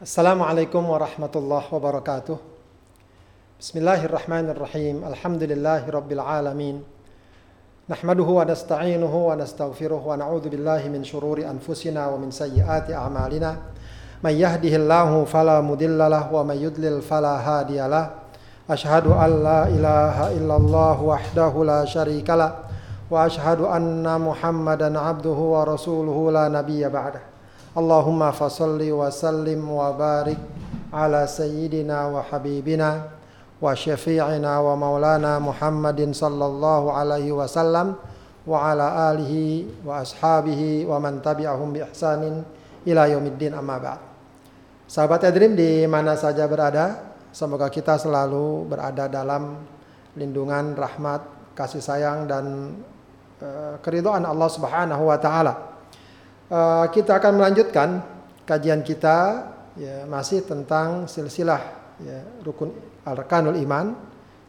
Assalamualaikum warahmatullahi wabarakatuh. Bismillahirrahmanirrahim. Alhamdulillahi rabbil alamin. Nahmaduhu wa nasta'inuhu wa nastaghfiruh wa na'udzu billahi min shururi anfusina wa min sayyiati a'malina. May yahdihillahu wa may yudlil fala. Ashhadu an la ilaha illallah wahdahu la wa ashhadu anna Muhammadan abduhu wa rasuluhu la nabiyya ba'dah. Allahumma fasalli wa sallim wa barik ala sayyidina wa habibina wa syafi'ina wa maulana Muhammadin sallallahu alaihi wasallam wa ala alihi wa ashabihi wa man tabi'ahum bi ihsanin ila yaumiddin amma ba'd. Sahabat Edrim di mana saja berada, semoga kita selalu berada dalam lindungan rahmat, kasih sayang dan uh, keridhaan Allah Subhanahu wa taala. Uh, kita akan melanjutkan kajian kita ya, masih tentang silsilah ya, rukun arkanul iman,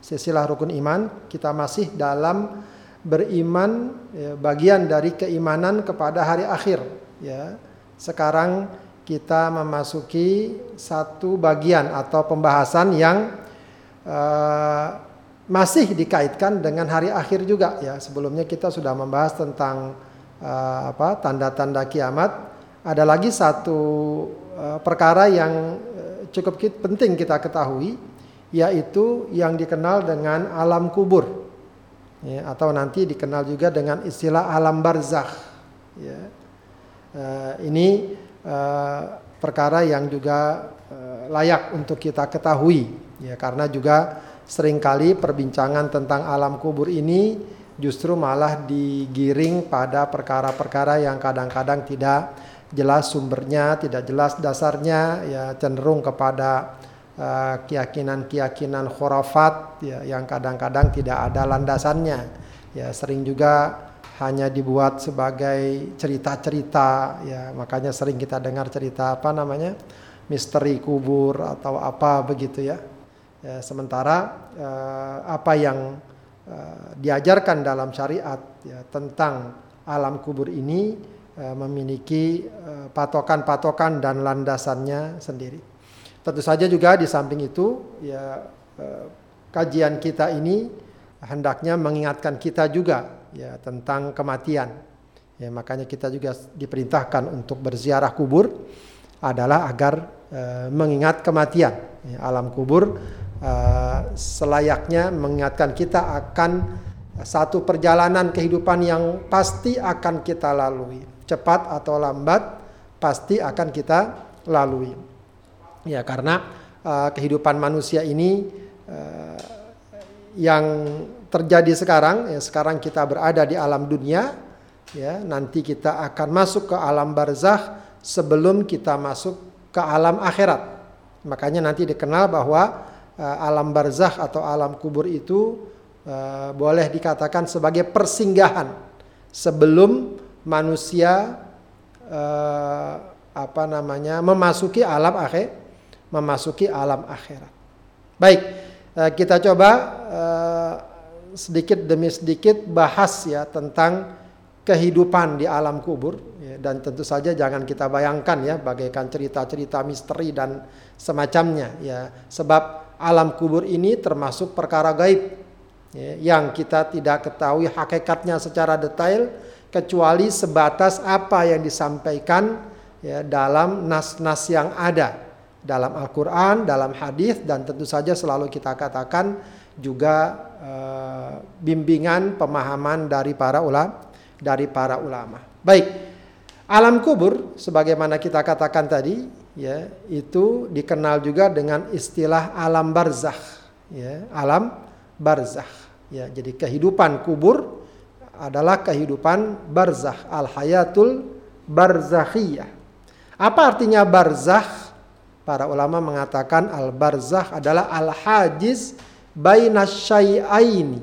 silsilah rukun iman. Kita masih dalam beriman ya, bagian dari keimanan kepada hari akhir. Ya, sekarang kita memasuki satu bagian atau pembahasan yang uh, masih dikaitkan dengan hari akhir juga. Ya, sebelumnya kita sudah membahas tentang uh, apa tanda-tanda kiamat. Ada lagi satu uh, perkara yang uh, cukup penting kita ketahui yaitu yang dikenal dengan alam kubur. Ya, atau nanti dikenal juga dengan istilah alam barzakh. Ya. ini perkara yang juga layak untuk kita ketahui. Ya karena juga sering kali perbincangan tentang alam kubur ini justru malah digiring pada perkara-perkara yang kadang-kadang tidak jelas sumbernya, tidak jelas dasarnya, ya cenderung kepada uh, keyakinan-keyakinan khurafat ya, yang kadang-kadang tidak ada landasannya. Ya sering juga hanya dibuat sebagai cerita-cerita ya makanya sering kita dengar cerita apa namanya misteri kubur atau apa begitu ya, ya sementara uh, apa yang Eh, diajarkan dalam syariat ya, tentang alam kubur ini uh, memiliki uh, patokan-patokan dan landasannya sendiri. Tentu saja juga di samping itu ya kajian kita ini hendaknya mengingatkan kita juga ya tentang kematian. Ya, makanya kita juga diperintahkan untuk berziarah kubur adalah agar uh, mengingat kematian. Ya, alam kubur uh, selayaknya mengingatkan kita akan satu perjalanan kehidupan yang pasti akan kita lalui. Cepat atau lambat pasti akan kita lalui. Ya, karena uh, kehidupan manusia ini uh, yang terjadi sekarang, ya sekarang kita berada di alam dunia, ya nanti kita akan masuk ke alam barzakh sebelum kita masuk ke alam akhirat. Makanya nanti dikenal bahwa alam barzakh atau alam kubur itu uh, boleh dikatakan sebagai persinggahan sebelum manusia uh, apa namanya memasuki alam akhir memasuki alam akhirat. Baik, kita coba sedikit demi sedikit bahas ya tentang kehidupan di alam kubur ya, dan tentu saja jangan kita bayangkan ya bagaikan cerita-cerita misteri dan semacamnya ya sebab alam kubur ini termasuk perkara gaib ya, yang kita tidak ketahui hakikatnya secara detail kecuali sebatas apa yang disampaikan ya, dalam nas-nas yang ada dalam Al-Quran, dalam hadis dan tentu saja selalu kita katakan juga uh, bimbingan pemahaman dari para ulama dari para ulama. Baik, alam kubur sebagaimana kita katakan tadi ya itu dikenal juga dengan istilah alam barzakh ya alam barzakh. Ya jadi kehidupan kubur adalah kehidupan barzakh al hayatul barzakhiyah. Apa artinya barzakh? Para ulama mengatakan al barzakh adalah al hajiz bainasyai'aini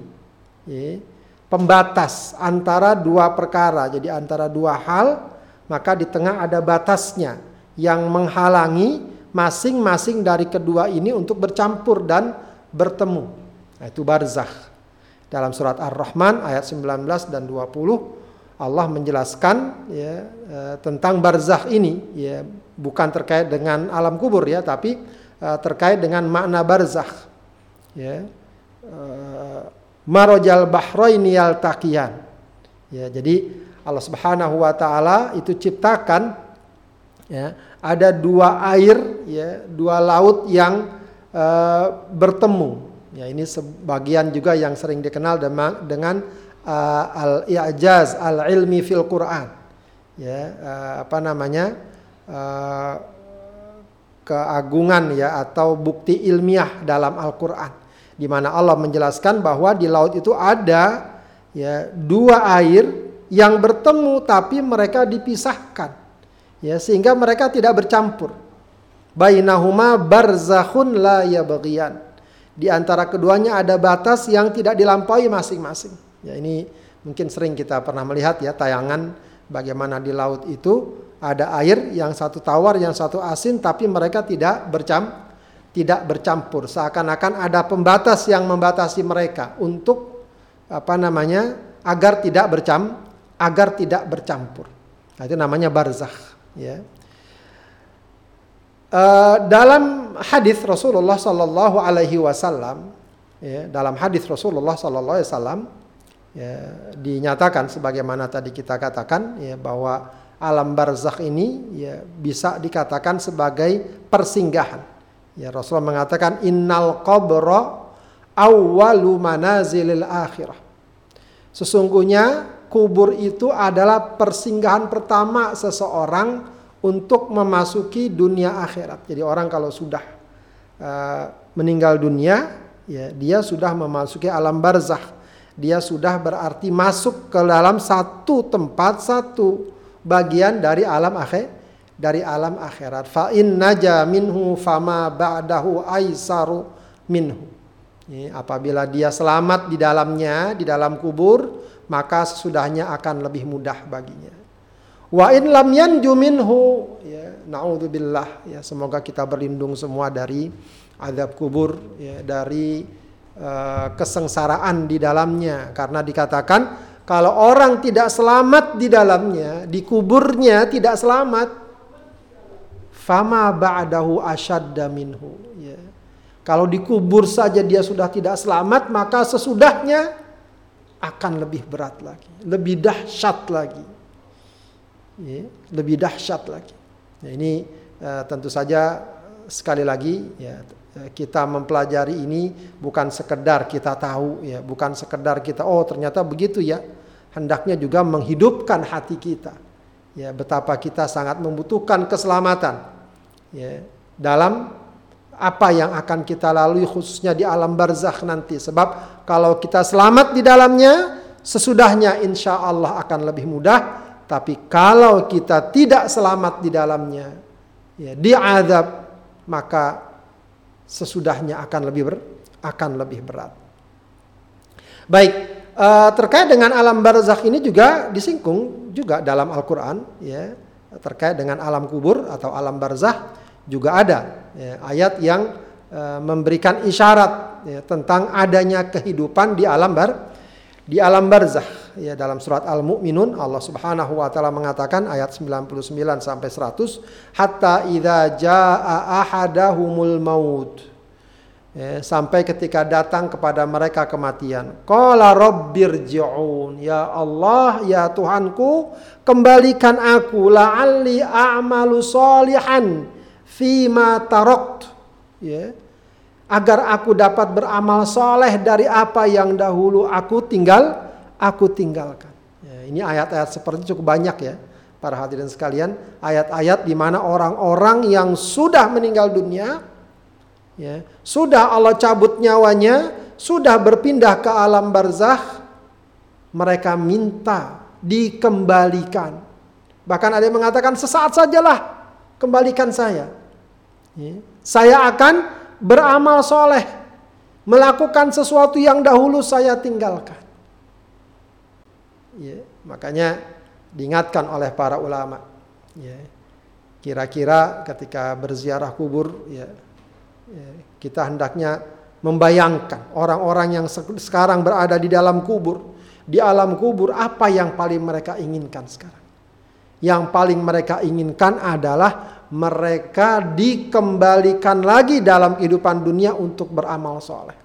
ya, pembatas antara dua perkara. Jadi antara dua hal maka di tengah ada batasnya yang menghalangi masing-masing dari kedua ini untuk bercampur dan bertemu. Nah, itu barzakh. Dalam surat Ar-Rahman ayat 19 dan 20 Allah menjelaskan ya, e, tentang barzakh ini ya, bukan terkait dengan alam kubur ya, tapi uh, terkait dengan makna barzakh. Ya. Uh, marojal bahroini takian. Ya, jadi Allah Subhanahu wa taala itu ciptakan ya, ada dua air ya, dua laut yang uh, bertemu. Ya, ini sebagian juga yang sering dikenal dengan, uh, al-i'jaz al-ilmi fil Quran. Ya, uh, apa namanya? Uh, keagungan ya atau bukti ilmiah dalam Al-Qur'an di mana Allah menjelaskan bahwa di laut itu ada ya dua air yang bertemu tapi mereka dipisahkan ya sehingga mereka tidak bercampur. Bainahuma barzakhun la yabghiyan. Di antara keduanya ada batas yang tidak dilampaui masing-masing. Ya ini mungkin sering kita pernah melihat ya tayangan bagaimana di laut itu ada air yang satu tawar yang satu asin tapi mereka tidak bercam tidak bercampur. Seakan-akan ada pembatas yang membatasi mereka untuk apa namanya agar tidak bercam agar tidak bercampur. Nah, itu namanya barzakh ya. Uh, dalam hadis Rasulullah Sallallahu Alaihi Wasallam, ya, dalam hadis Rasulullah Sallallahu Alaihi Wasallam, ya, dinyatakan sebagaimana tadi kita katakan ya bahwa alam barzakh ini ya bisa dikatakan sebagai persinggahan. Ya Rasulullah mengatakan innal qabra awwalu manazilil akhirah. Sesungguhnya kubur itu adalah persinggahan pertama seseorang untuk memasuki dunia akhirat. Jadi orang kalau sudah uh, meninggal dunia, ya dia sudah memasuki alam barzakh. Dia sudah berarti masuk ke dalam satu tempat satu bagian dari alam akhir dari alam akhirat. Fa in naja minhu fama ba'dahu aisaru minhu. Apabila dia selamat di dalamnya di dalam kubur maka sesudahnya akan lebih mudah baginya wa in lam yanju minhu ya naudzubillah ya semoga kita berlindung semua dari azab kubur ya dari Eh, kesengsaraan di dalamnya karena dikatakan kalau orang tidak selamat di dalamnya di kuburnya tidak selamat fama ba'dahu asyadda minhu ya. Kalau dikubur saja dia sudah tidak selamat maka sesudahnya akan lebih berat lagi, lebih dahsyat lagi. Ya, lebih dahsyat lagi. Ya, ini uh, tentu saja sekali lagi ya Eh, kita mempelajari ini bukan sekedar kita tahu ya, bukan sekedar kita oh ternyata begitu ya. Hendaknya juga menghidupkan hati kita. Ya, betapa kita sangat membutuhkan keselamatan. Ya, dalam apa yang akan kita lalui khususnya di alam barzakh nanti. Sebab kalau kita selamat di dalamnya, sesudahnya insya Allah akan lebih mudah. Tapi kalau kita tidak selamat di dalamnya, ya, diadab, maka sesudahnya akan lebih ber, akan lebih berat. Baik, uh, terkait dengan alam barzakh ini juga disinggung juga dalam Al-Qur'an ya, terkait dengan alam kubur atau alam barzakh juga ada ya, ayat yang uh, memberikan isyarat ya, tentang adanya kehidupan di alam bar di alam barzakh ya dalam surat Al-Mu'minun Allah Subhanahu wa taala mengatakan ayat 99 sampai 100 hatta idza jaa ahadahumul maut ya, sampai ketika datang kepada mereka kematian. Qala rabbirji'un ya Allah ya Tuhanku kembalikan aku la'alli a'malu solihan fima tarakt ya agar aku dapat beramal soleh dari apa yang dahulu aku tinggal aku tinggalkan. Ya, ini ayat-ayat seperti cukup banyak ya para hadirin sekalian ayat-ayat di mana orang-orang yang sudah meninggal dunia ya sudah Allah cabut nyawanya sudah berpindah ke alam barzakh mereka minta dikembalikan bahkan ada yang mengatakan sesaat sajalah kembalikan saya ya. Saya akan beramal soleh, melakukan sesuatu yang dahulu saya tinggalkan. Ya, makanya diingatkan oleh para ulama. Ya, kira-kira ketika berziarah kubur, ya, ya, kita hendaknya membayangkan orang-orang yang sekarang berada di dalam kubur, di alam kubur apa yang paling mereka inginkan sekarang. Yang paling mereka inginkan adalah mereka dikembalikan lagi dalam kehidupan dunia untuk beramal soleh.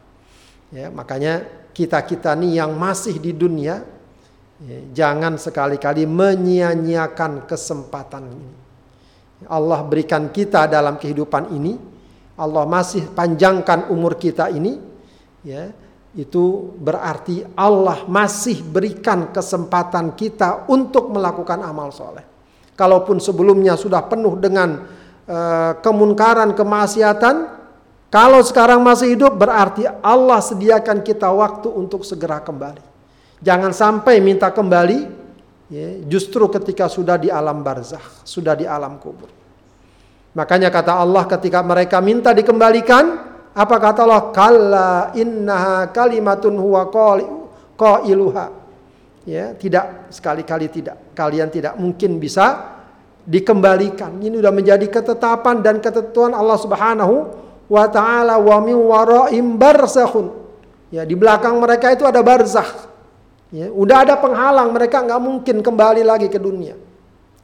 Ya, makanya kita-kita nih yang masih di dunia, ya, jangan sekali-kali menyia-nyiakan kesempatan ini. Allah berikan kita dalam kehidupan ini, Allah masih panjangkan umur kita ini, ya, itu berarti Allah masih berikan kesempatan kita untuk melakukan amal soleh. Kalaupun sebelumnya sudah penuh dengan uh, kemunkaran, kemaksiatan, kalau sekarang masih hidup berarti Allah sediakan kita waktu untuk segera kembali. Jangan sampai minta kembali, ya, justru ketika sudah di alam barzakh, sudah di alam kubur. Makanya kata Allah ketika mereka minta dikembalikan, apa kata Allah? Kalla innaha kalimatun huwa qailuha. Ya, tidak sekali-kali tidak. Kalian tidak mungkin bisa dikembalikan. Ini sudah menjadi ketetapan dan ketentuan Allah Subhanahu wa taala wa min waraim barzakhun. Ya, di belakang mereka itu ada barzakh. Ya, udah ada penghalang, mereka nggak mungkin kembali lagi ke dunia.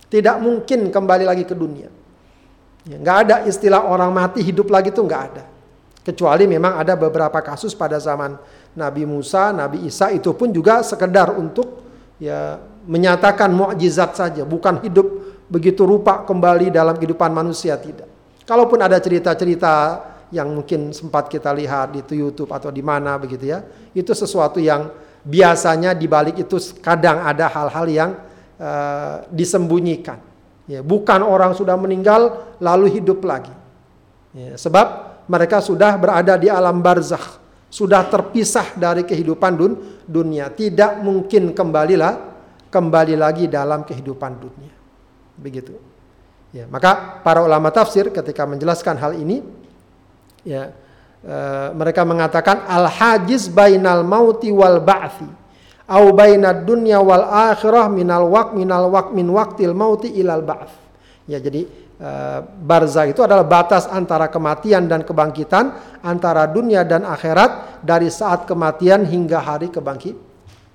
Tidak mungkin kembali lagi ke dunia. Ya, nggak ada istilah orang mati hidup lagi itu nggak ada. Kecuali memang ada beberapa kasus pada zaman Nabi Musa, Nabi Isa itu pun juga sekedar untuk ya menyatakan mukjizat saja, bukan hidup begitu rupa kembali dalam kehidupan manusia tidak. Kalaupun ada cerita-cerita yang mungkin sempat kita lihat di YouTube atau di mana begitu ya, itu sesuatu yang biasanya di balik itu kadang ada hal-hal yang uh, disembunyikan. Ya, bukan orang sudah meninggal lalu hidup lagi. Ya, sebab mereka sudah berada di alam barzakh, sudah terpisah dari kehidupan dun, dunia, tidak mungkin kembalilah kembali lagi dalam kehidupan dunia. Begitu. Ya, maka para ulama tafsir ketika menjelaskan hal ini ya e, mereka mengatakan al hajiz bainal mauti wal ba'thi au bainad dunya wal akhirah minal waq minal waq min waqtil mauti ilal ba'th. Ya, jadi Eh, barza itu adalah batas antara kematian dan kebangkitan, antara dunia dan akhirat dari saat kematian hingga hari kebangkit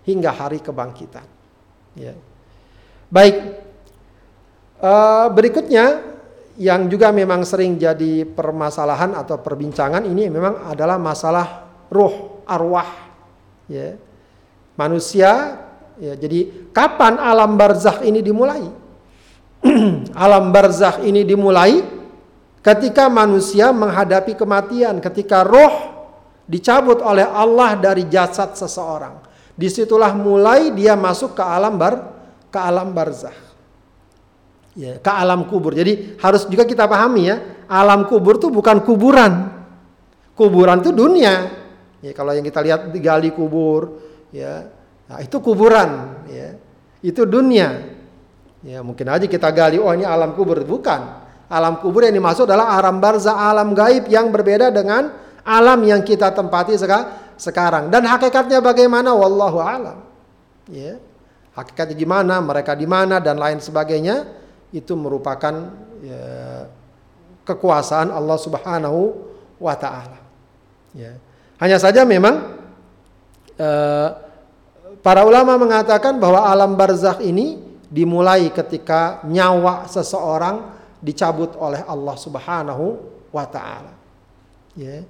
hingga hari kebangkitan. Ya. Baik, uh, berikutnya yang juga memang sering jadi permasalahan atau perbincangan ini memang adalah masalah ruh arwah. Ya. Manusia, ya, jadi kapan alam barzakh ini dimulai? alam barzakh ini dimulai ketika manusia menghadapi kematian, ketika roh dicabut oleh Allah dari jasad seseorang. Di situlah mulai dia masuk ke alam bar ke alam barzakh. Ya, ke alam kubur. Jadi harus juga kita pahami ya, alam kubur itu bukan kuburan. Kuburan itu dunia. Ya, kalau yang kita lihat digali kubur, ya, nah itu kuburan. Ya, itu dunia. Ya mungkin aja kita gali, oh ini alam kubur. Bukan. Alam kubur yang dimaksud adalah alam barza, alam gaib yang berbeda dengan alam yang kita tempati sekarang. Dan hakikatnya bagaimana? Wallahu alam. Ya. Hakikatnya gimana, mereka di mana dan lain sebagainya itu merupakan ya, kekuasaan Allah Subhanahu wa taala. Ya. Hanya saja memang eh, para ulama mengatakan bahwa alam barzakh ini dimulai ketika nyawa seseorang dicabut oleh Allah Subhanahu wa taala. Ya.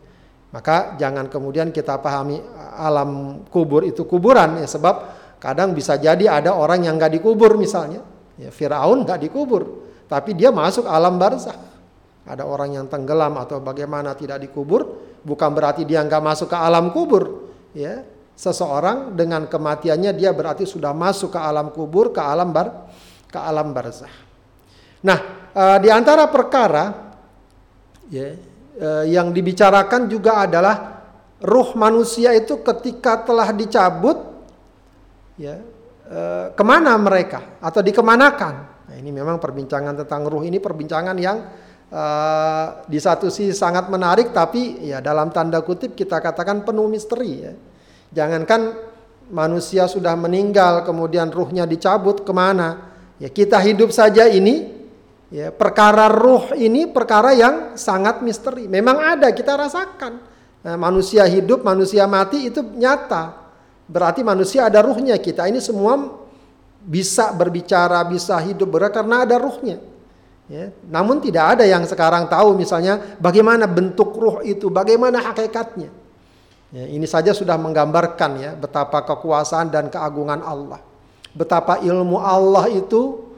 Maka jangan kemudian kita pahami alam kubur itu kuburan ya sebab kadang bisa jadi ada orang yang nggak dikubur misalnya. Ya, Firaun nggak dikubur, tapi dia masuk alam barzah. Ada orang yang tenggelam atau bagaimana tidak dikubur, bukan berarti dia nggak masuk ke alam kubur. Ya, seseorang dengan kematiannya dia berarti sudah masuk ke alam kubur, ke alam bar, ke alam barzah. Nah, uh, di antara perkara ya, uh, yang dibicarakan juga adalah ruh manusia itu ketika telah dicabut, ya uh, ke mana mereka atau dikemanakan? Nah, ini memang perbincangan tentang ruh ini perbincangan yang uh, di satu sisi sangat menarik, tapi ya dalam tanda kutip kita katakan penuh misteri. Ya Jangankan manusia sudah meninggal kemudian ruhnya dicabut ke mana? Ya kita hidup saja ini ya perkara ruh ini perkara yang sangat misteri. Memang ada kita rasakan. Nah, manusia hidup, manusia mati itu nyata. Berarti manusia ada ruhnya kita. Ini semua bisa berbicara, bisa hidup bergerak karena ada ruhnya. Ya. Namun tidak ada yang sekarang tahu misalnya bagaimana bentuk ruh itu, bagaimana hakikatnya. Ya, ini saja sudah menggambarkan ya betapa kekuasaan dan keagungan Allah. Betapa ilmu Allah itu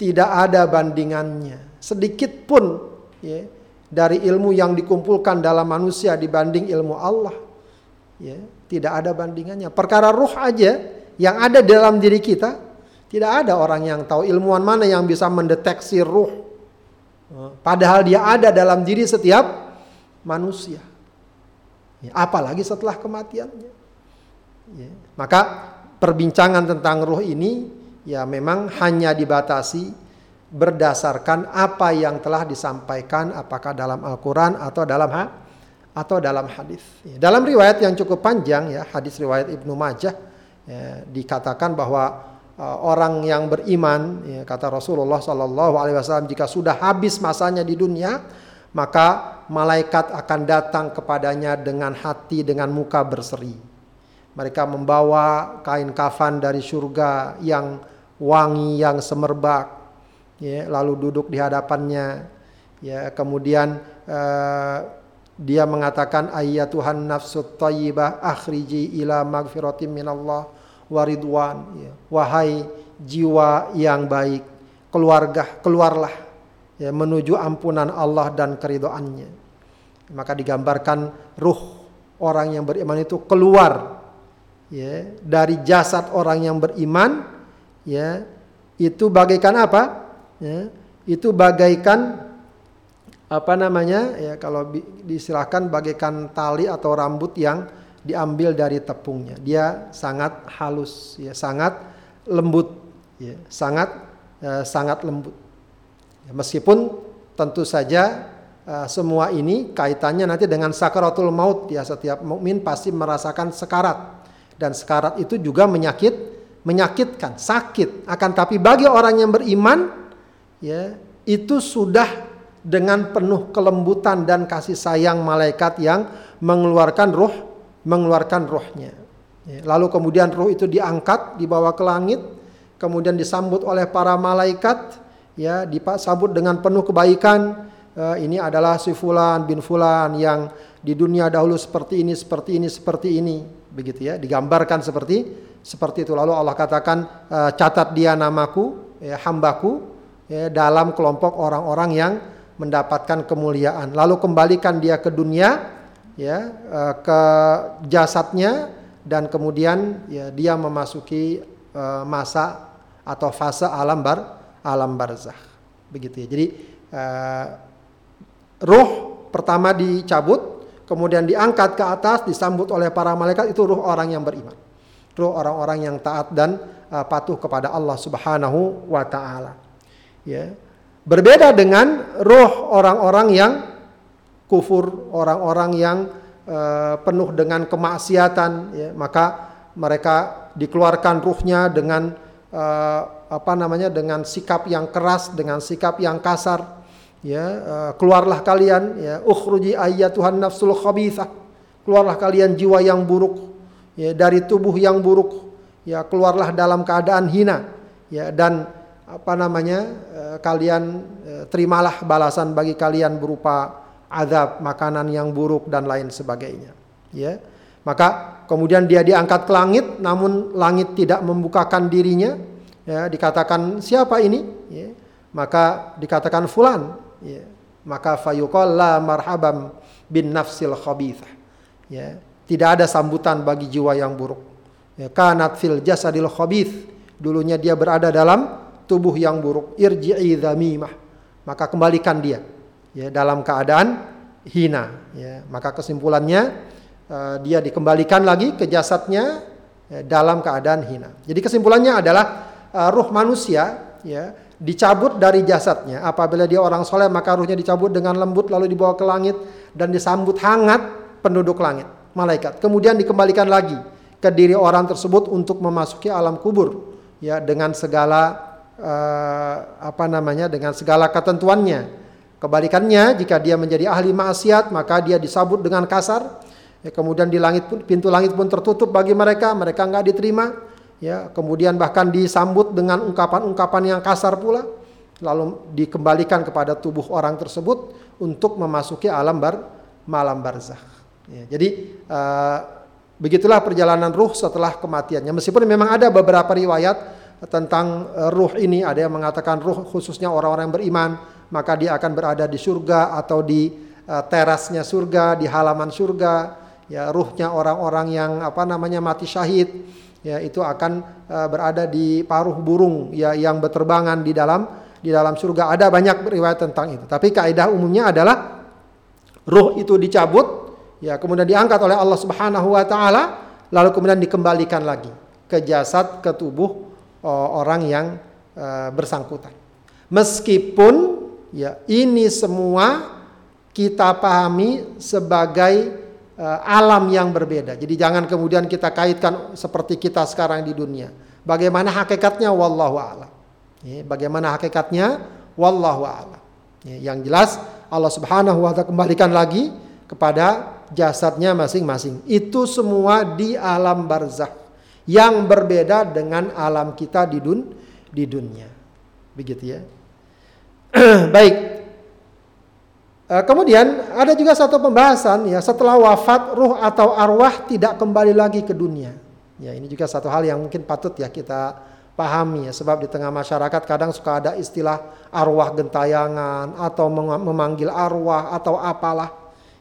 tidak ada bandingannya. Sedikit pun ya, dari ilmu yang dikumpulkan dalam manusia dibanding ilmu Allah. Ya, tidak ada bandingannya. Perkara ruh aja yang ada dalam diri kita tidak ada orang yang tahu ilmuwan mana yang bisa mendeteksi ruh. Padahal dia ada dalam diri setiap manusia. Ya, apalagi setelah kematiannya. Ya, maka perbincangan tentang ruh ini ya memang hanya dibatasi berdasarkan apa yang telah disampaikan apakah dalam Al-Quran atau dalam ha atau dalam hadis. Ya, dalam riwayat yang cukup panjang ya hadis riwayat Ibnu Majah ya, dikatakan bahwa Uh, orang yang beriman, ya, kata Rasulullah Sallallahu Alaihi Wasallam, jika sudah habis masanya di dunia, maka malaikat akan datang kepadanya dengan hati dengan muka berseri. Mereka membawa kain kafan dari surga yang wangi, yang semerbak, ya, lalu duduk di hadapannya. Ya, kemudian uh, dia mengatakan ayat Tuhan nafsut tayyibah akhriji ila magfiratim minallah waridwan ya. wahai jiwa yang baik keluarga keluarlah ya, menuju ampunan Allah dan keridoannya maka digambarkan ruh orang yang beriman itu keluar ya dari jasad orang yang beriman ya itu bagaikan apa ya itu bagaikan apa namanya ya kalau disilahkan bagaikan tali atau rambut yang diambil dari tepungnya. Dia sangat halus, ya, sangat lembut, ya, sangat uh, sangat lembut. Ya, meskipun tentu saja uh, semua ini kaitannya nanti dengan sakaratul maut ya setiap mukmin pasti merasakan sekarat dan sekarat itu juga menyakit menyakitkan, sakit. Akan tapi bagi orang yang beriman ya itu sudah dengan penuh kelembutan dan kasih sayang malaikat yang mengeluarkan ruh mengeluarkan rohnya. Ya, lalu kemudian roh itu diangkat, dibawa ke langit, kemudian disambut oleh para malaikat, ya disambut dengan penuh kebaikan. Uh, ini adalah si fulan bin fulan yang di dunia dahulu seperti ini, seperti ini, seperti ini, begitu ya, digambarkan seperti seperti itu. Lalu Allah katakan uh, catat dia namaku, ya, hambaku, ya, dalam kelompok orang-orang yang mendapatkan kemuliaan. Lalu kembalikan dia ke dunia, ya uh, ke jasadnya dan kemudian ya dia memasuki uh, masa atau fase alam bar alam barzah begitu ya. Jadi uh, ruh pertama dicabut kemudian diangkat ke atas disambut oleh para malaikat itu ruh orang yang beriman. Ruh orang-orang yang taat dan uh, patuh kepada Allah Subhanahu wa taala. Ya. Berbeda dengan ruh orang-orang yang kufur, orang-orang yang uh, penuh dengan kemaksiatan, ya, maka mereka dikeluarkan ruhnya dengan uh, apa namanya dengan sikap yang keras, dengan sikap yang kasar. Ya, uh, keluarlah kalian ya ukhruji Tuhan nafsul khabithah. Keluarlah kalian jiwa yang buruk ya dari tubuh yang buruk. Ya, keluarlah dalam keadaan hina. Ya, dan apa namanya? Uh, kalian uh, terimalah balasan bagi kalian berupa azab, makanan yang buruk dan lain sebagainya. Ya. Maka kemudian dia diangkat ke langit namun langit tidak membukakan dirinya. Ya, dikatakan siapa ini? Ya. Maka dikatakan fulan. Ya. Maka fayuqal la marhabam bin nafsil khabithah. Ya. Tidak ada sambutan bagi jiwa yang buruk. Ya, kanat fil jasadil khabith. Dulunya dia berada dalam tubuh yang buruk. Irji'i dhamimah. Maka kembalikan dia ya dalam keadaan hina ya maka kesimpulannya uh, dia dikembalikan lagi ke jasadnya ya, dalam keadaan hina jadi kesimpulannya adalah uh, ruh manusia ya dicabut dari jasadnya apabila dia orang soleh maka ruhnya dicabut dengan lembut lalu dibawa ke langit dan disambut hangat penduduk langit malaikat kemudian dikembalikan lagi ke diri orang tersebut untuk memasuki alam kubur ya dengan segala uh, apa namanya dengan segala ketentuannya Kebalikannya, jika dia menjadi ahli maksiat, maka dia disambut dengan kasar. Ya, kemudian di langit pun, pintu langit pun tertutup bagi mereka, mereka nggak diterima. Ya, kemudian bahkan disambut dengan ungkapan-ungkapan yang kasar pula, lalu dikembalikan kepada tubuh orang tersebut untuk memasuki alam bar malam barzah. Ya, jadi uh, begitulah perjalanan ruh setelah kematiannya. Meskipun memang ada beberapa riwayat tentang uh, ruh ini, ada yang mengatakan ruh khususnya orang-orang yang beriman, maka dia akan berada di surga atau di uh, terasnya surga, di halaman surga. Ya, ruhnya orang-orang yang apa namanya mati syahid, ya itu akan uh, berada di paruh burung ya yang berterbangan di dalam di dalam surga. Ada banyak riwayat tentang itu. Tapi kaidah umumnya adalah ruh itu dicabut, ya kemudian diangkat oleh Allah Subhanahu wa taala, lalu kemudian dikembalikan lagi ke jasad, ke tubuh uh, orang yang uh, bersangkutan. Meskipun ya ini semua kita pahami sebagai alam yang berbeda. Jadi jangan kemudian kita kaitkan seperti kita sekarang di dunia. Bagaimana hakikatnya wallahu a'lam. Ya, bagaimana hakikatnya wallahu a'lam. Ya, yang jelas Allah Subhanahu wa taala kembalikan lagi kepada jasadnya masing-masing. Itu semua di alam barzakh yang berbeda dengan alam kita di dun di dunia. Begitu ya. Baik. Eh, kemudian ada juga satu pembahasan ya setelah wafat ruh atau arwah tidak kembali lagi ke dunia. Ya ini juga satu hal yang mungkin patut ya kita pahami ya sebab di tengah masyarakat kadang suka ada istilah arwah gentayangan atau memanggil arwah atau apalah.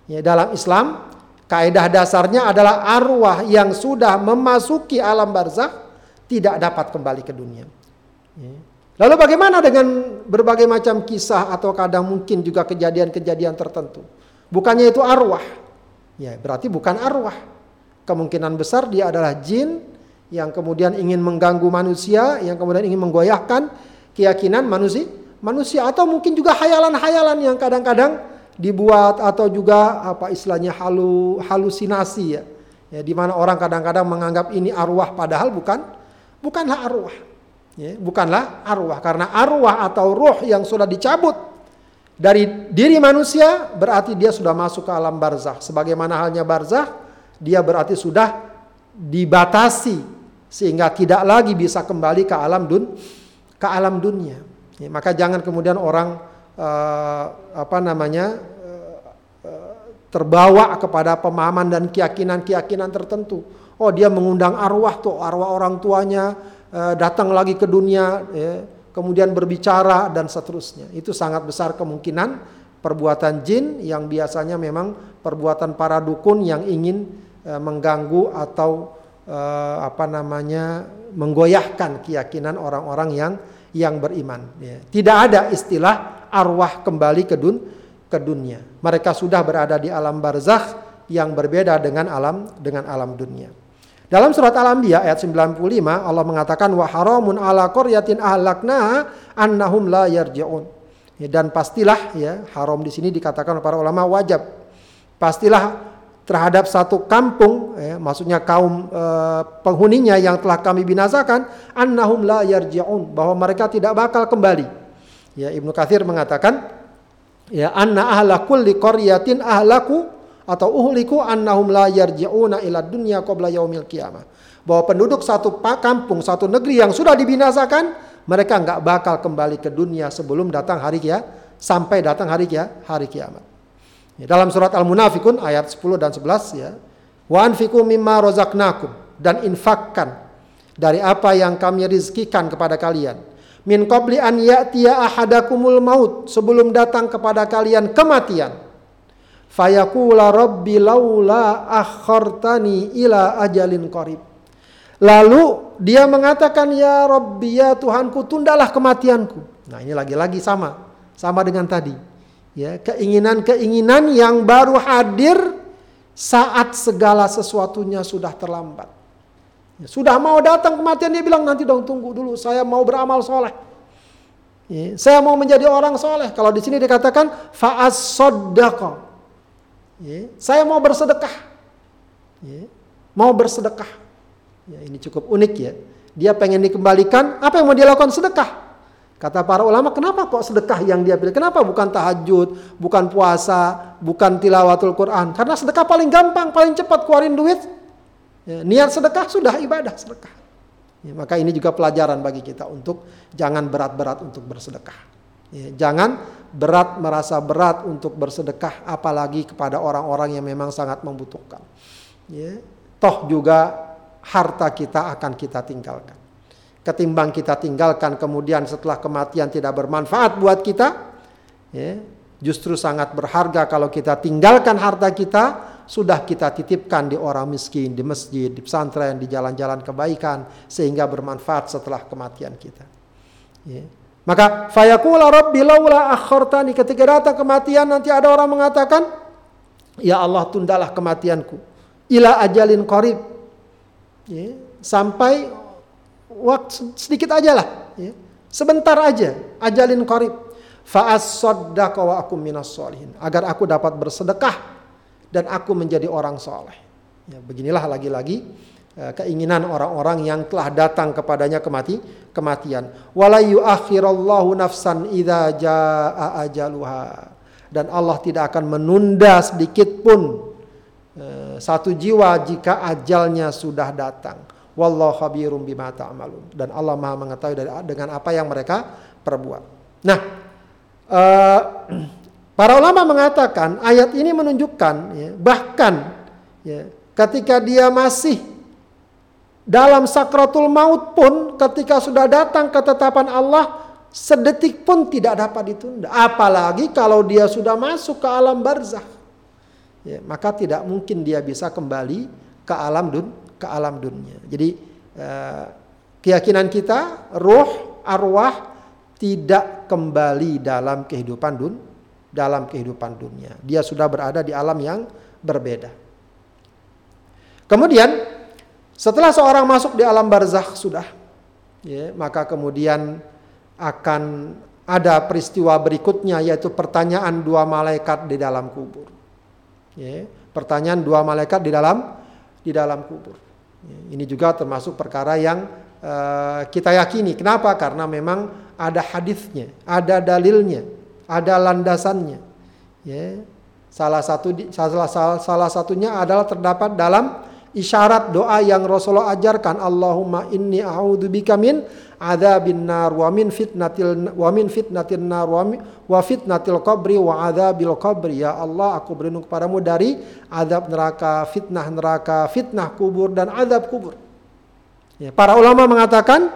Ya dalam Islam Kaidah dasarnya adalah arwah yang sudah memasuki alam barzakh tidak dapat kembali ke dunia. Ya. Lalu bagaimana dengan berbagai macam kisah atau kadang mungkin juga kejadian-kejadian tertentu? Bukannya itu arwah. Ya, berarti bukan arwah. Kemungkinan besar dia adalah jin yang kemudian ingin mengganggu manusia, yang kemudian ingin menggoyahkan keyakinan manusia, manusia atau mungkin juga hayalan-hayalan yang kadang-kadang dibuat atau juga apa istilahnya halu halusinasi ya. Ya di mana orang kadang-kadang menganggap ini arwah padahal bukan bukanlah arwah. Ya, bukanlah arwah karena arwah atau roh yang sudah dicabut dari diri manusia berarti dia sudah masuk ke alam barzah. Sebagaimana halnya barzah, dia berarti sudah dibatasi sehingga tidak lagi bisa kembali ke alam dun ke alam dunia. Ya, maka jangan kemudian orang uh, apa namanya uh, terbawa kepada pemahaman dan keyakinan-keyakinan tertentu. Oh dia mengundang arwah tuh arwah orang tuanya uh, datang lagi ke dunia, ya, kemudian berbicara dan seterusnya. Itu sangat besar kemungkinan perbuatan jin yang biasanya memang perbuatan para dukun yang ingin uh, mengganggu atau uh, apa namanya menggoyahkan keyakinan orang-orang yang yang beriman. Ya. Tidak ada istilah arwah kembali ke dun ke dunia. Mereka sudah berada di alam barzakh yang berbeda dengan alam dengan alam dunia. Dalam surat Al-Anbiya ayat 95 Allah mengatakan wa haramun ala qaryatin ahlakna annahum la yarji'un. Ya, dan pastilah ya haram di sini dikatakan oleh para ulama wajib. Pastilah terhadap satu kampung ya, maksudnya kaum e, penghuninya yang telah kami binasakan annahum la yarji'un bahwa mereka tidak bakal kembali Ya Ibnu Katsir mengatakan ya anna ahla kulli qaryatin ahlaku atau uhliku annahum la yarji'una ila dunya qabla yaumil qiyamah. Bahwa penduduk satu kampung, satu negeri yang sudah dibinasakan, mereka nggak bakal kembali ke dunia sebelum datang hari kia, sampai datang hari kia, hari kiamat. Ya, dalam surat Al-Munafikun ayat 10 dan 11 ya. Wa anfiqu mimma razaqnakum dan infakkan dari apa yang kami rizkikan kepada kalian min qabli an ya'tiya ahadakumul maut sebelum datang kepada kalian kematian fayaqula rabbi laula akhartani ila ajalin qarib lalu dia mengatakan ya rabbi ya Tuhanku tundalah kematianku nah ini lagi-lagi sama sama dengan tadi ya keinginan-keinginan yang baru hadir saat segala sesuatunya sudah terlambat Ya, sudah mau datang kematian dia bilang nanti dong tunggu dulu saya mau beramal soleh. Ya, saya mau menjadi orang soleh. Kalau di sini dikatakan faas sodako. Ya, saya mau bersedekah. Ya, mau bersedekah. Ya, ini cukup unik ya. Dia pengen dikembalikan. Apa yang mau dia lakukan sedekah? Kata para ulama, kenapa kok sedekah yang dia pilih? Kenapa bukan tahajud, bukan puasa, bukan tilawatul Quran? Karena sedekah paling gampang, paling cepat keluarin duit, Ya, niat sedekah sudah ibadah sedekah. Ya, maka ini juga pelajaran bagi kita untuk jangan berat-berat untuk bersedekah. Ya, jangan berat merasa berat untuk bersedekah apalagi kepada orang-orang yang memang sangat membutuhkan. Ya, toh juga harta kita akan kita tinggalkan. Ketimbang kita tinggalkan kemudian setelah kematian tidak bermanfaat buat kita, ya, justru sangat berharga kalau kita tinggalkan harta kita sudah kita titipkan di orang miskin, di masjid, di pesantren, di jalan-jalan kebaikan sehingga bermanfaat setelah kematian kita. Ya. Maka fayaqula rabbi laula akhartani ketika datang kematian nanti ada orang mengatakan ya Allah tundalah kematianku ila ajalin qarib. Ya. Sampai waktu sedikit aja lah, ya. Sebentar aja, ajalin qarib. Fa wa akum minas solihin. Agar aku dapat bersedekah dan aku menjadi orang soleh. Ya, beginilah lagi-lagi keinginan orang-orang yang telah datang kepadanya kemati kematian. Walayu akhirallahu nafsan idza jaa ajaluha. Dan Allah tidak akan menunda sedikit pun uh, satu jiwa jika ajalnya sudah datang. Wallahu khabirum bima ta'malun. Dan Allah Maha mengetahui dengan apa yang mereka perbuat. Nah, uh, Para ulama mengatakan ayat ini menunjukkan ya, bahkan ya, ketika dia masih dalam sakratul maut pun ketika sudah datang ketetapan Allah sedetik pun tidak dapat ditunda. Apalagi kalau dia sudah masuk ke alam barzah. Ya, maka tidak mungkin dia bisa kembali ke alam dun ke alam dunia. Jadi eh, keyakinan kita ruh arwah tidak kembali dalam kehidupan dunia dalam kehidupan dunia. Dia sudah berada di alam yang berbeda. Kemudian setelah seorang masuk di alam barzakh sudah, ya, maka kemudian akan ada peristiwa berikutnya yaitu pertanyaan dua malaikat di dalam kubur. Ya, pertanyaan dua malaikat di dalam di dalam kubur. Ya, ini juga termasuk perkara yang uh, kita yakini. Kenapa? Karena memang ada hadisnya, ada dalilnya ada landasannya. Ya. Salah satu salah, salah, salah satunya adalah terdapat dalam isyarat doa yang Rasulullah ajarkan Allahumma inni a'udzubika min adzabin nar wa min fitnatil wa min fitnatin nar wa, wa fitnatil qabri wa adzabil qabri ya Allah aku berlindung kepadamu dari azab neraka fitnah neraka fitnah kubur dan azab kubur ya, para ulama mengatakan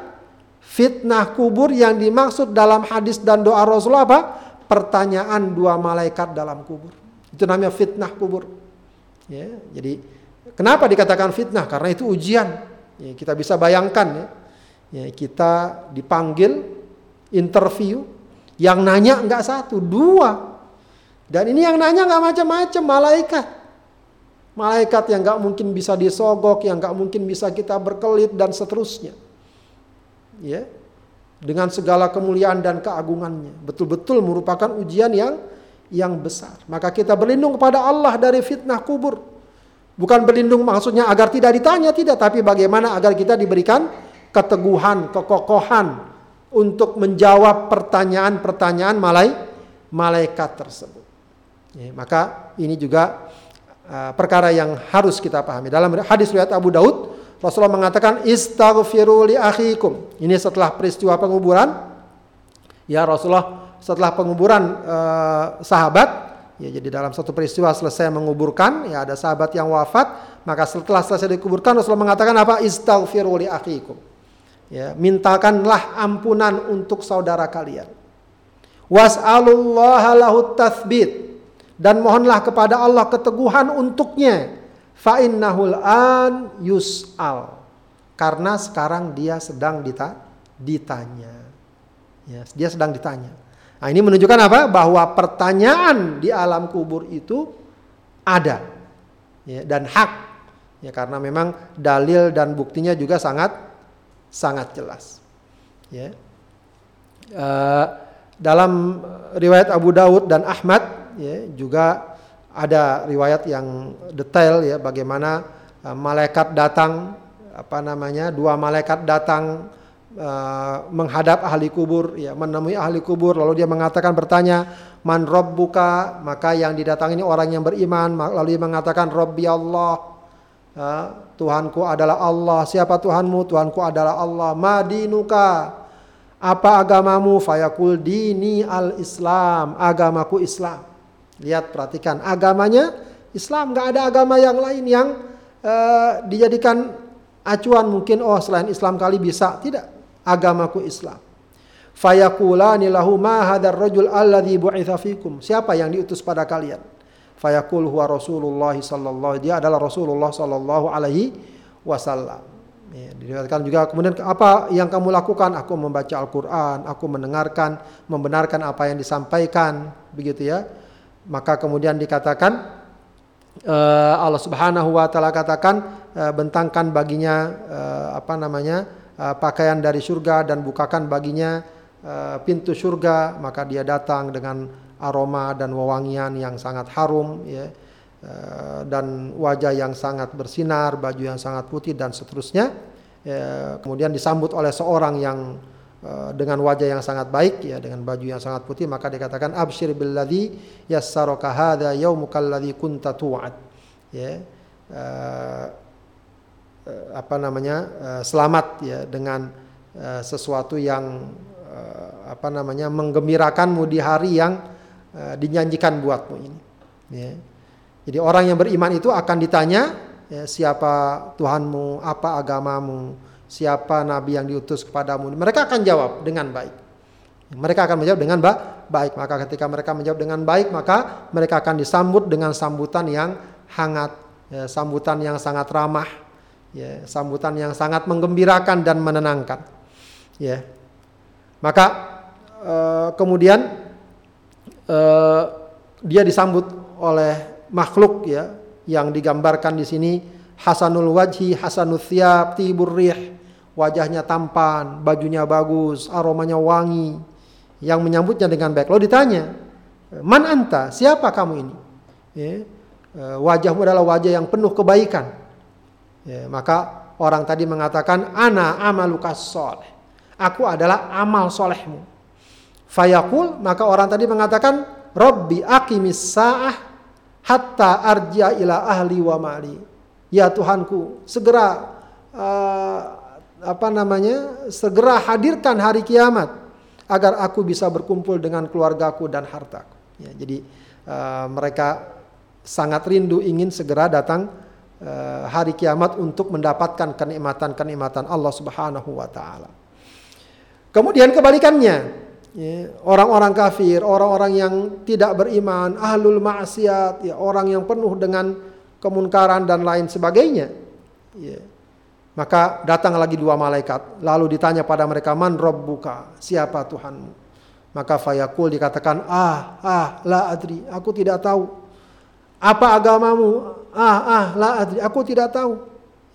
fitnah kubur yang dimaksud dalam hadis dan doa Rasulullah apa pertanyaan dua malaikat dalam kubur. Itu namanya fitnah kubur. Ya, jadi kenapa dikatakan fitnah? Karena itu ujian. Ya, kita bisa bayangkan ya, ya kita dipanggil interview, yang nanya enggak satu, dua. Dan ini yang nanya enggak macam-macam malaikat. Malaikat yang enggak mungkin bisa disogok, yang enggak mungkin bisa kita berkelit dan seterusnya. Ya, dengan segala kemuliaan dan keagungannya. Betul-betul merupakan ujian yang yang besar. Maka kita berlindung kepada Allah dari fitnah kubur. Bukan berlindung maksudnya agar tidak ditanya, tidak. Tapi bagaimana agar kita diberikan keteguhan, kekokohan untuk menjawab pertanyaan-pertanyaan malai, malaikat tersebut. Ya, maka ini juga uh, perkara yang harus kita pahami. Dalam hadis riwayat Abu Daud, Rasulullah mengatakan istaghfiru li akhikum. Ini setelah peristiwa penguburan. Ya Rasulullah setelah penguburan eh, sahabat, ya jadi dalam satu peristiwa selesai menguburkan, ya ada sahabat yang wafat, maka setelah selesai dikuburkan Rasulullah mengatakan apa? Istaghfiru li akhikum. Ya, mintakanlah ampunan untuk saudara kalian. Was'alullaha lahu tathbit dan mohonlah kepada Allah keteguhan untuknya Fa'innahul an yus'al. Karena sekarang dia sedang dita ditanya. Ya, dia sedang ditanya. Nah, ini menunjukkan apa? Bahwa pertanyaan di alam kubur itu ada. Ya, dan hak. Ya, karena memang dalil dan buktinya juga sangat sangat jelas. Ya. Uh, dalam riwayat Abu Daud dan Ahmad ya, juga ada riwayat yang detail ya bagaimana uh, malaikat datang apa namanya dua malaikat datang uh, menghadap ahli kubur ya menemui ahli kubur lalu dia mengatakan bertanya man rabbuka maka yang didatangi orang yang beriman lalu dia mengatakan rabbi Allah Tuhanku adalah Allah. Siapa Tuhanmu? Tuhanku adalah Allah. Madinuka. Apa agamamu? Fayakul dini al-Islam. Agamaku Islam. Lihat perhatikan agamanya Islam. Gak ada agama yang lain yang uh, dijadikan acuan mungkin oh selain Islam kali bisa. Tidak. Agamaku Islam. Fayakulani lahu ma hadar rajul alladhi bu'itha fikum. Siapa yang diutus pada kalian? fayaqul huwa Rasulullah sallallahu dia adalah Rasulullah sallallahu alaihi wasallam. Ya, juga kemudian apa yang kamu lakukan? Aku membaca Al-Qur'an, aku mendengarkan, membenarkan apa yang disampaikan, begitu ya. Maka kemudian dikatakan uh, Allah Subhanahu wa taala katakan uh, bentangkan baginya uh, apa namanya? Uh, pakaian dari surga dan bukakan baginya uh, pintu surga, maka dia datang dengan aroma dan wewangian yang sangat harum ya eh, dan wajah yang sangat bersinar, baju yang sangat putih dan seterusnya. Ya, kemudian disambut oleh seorang yang eh, dengan wajah yang sangat baik ya dengan baju yang sangat putih maka dikatakan absyir billadzi yassaraka hadza yaumukal ladzi kunta tu'ad. Ya. Apa namanya? Uh, selamat ya dengan uh, sesuatu yang apa namanya? menggembirakanmu di hari yang dinyanyikan buatmu ini. Ya. Jadi orang yang beriman itu akan ditanya ya, siapa Tuhanmu, apa agamamu, siapa nabi yang diutus kepadamu. Mereka akan jawab dengan baik. Mereka akan menjawab dengan ba baik. Maka ketika mereka menjawab dengan baik, maka mereka akan disambut dengan sambutan yang hangat, ya, sambutan yang sangat ramah, ya, sambutan yang sangat menggembirakan dan menenangkan. Ya. Maka uh, kemudian uh, dia disambut oleh makhluk ya yang digambarkan di sini hasanul wajhi hasanul thiab tibur rih wajahnya tampan bajunya bagus aromanya wangi yang menyambutnya dengan baik. Lalu ditanya man anta? Siapa kamu ini? Ya, uh, wajahmu adalah wajah yang penuh kebaikan ya, maka orang tadi mengatakan ana amalukas soleh aku adalah amal solehmu Fayaqul maka orang tadi mengatakan Rabbi aqimis sa'ah hatta arji'a ila ahli wa mali. Ya Tuhanku, segera uh, apa namanya? segera hadirkan hari kiamat agar aku bisa berkumpul dengan keluargaku dan hartaku. Ya, jadi uh, mereka sangat rindu ingin segera datang hari kiamat untuk mendapatkan kenikmatan-kenikmatan Allah Subhanahu wa taala. Kemudian kebalikannya, Ya, orang-orang kafir, orang-orang yang tidak beriman, ahlul maksiat, ya, orang yang penuh dengan kemunkaran dan lain sebagainya. Ya. Maka datang lagi dua malaikat, lalu ditanya pada mereka, "Man rabbuka?" Siapa Tuhanmu? Maka fayakul dikatakan, "Ah, ah, la adri, aku tidak tahu." Apa agamamu? Ah, ah, la adri, aku tidak tahu.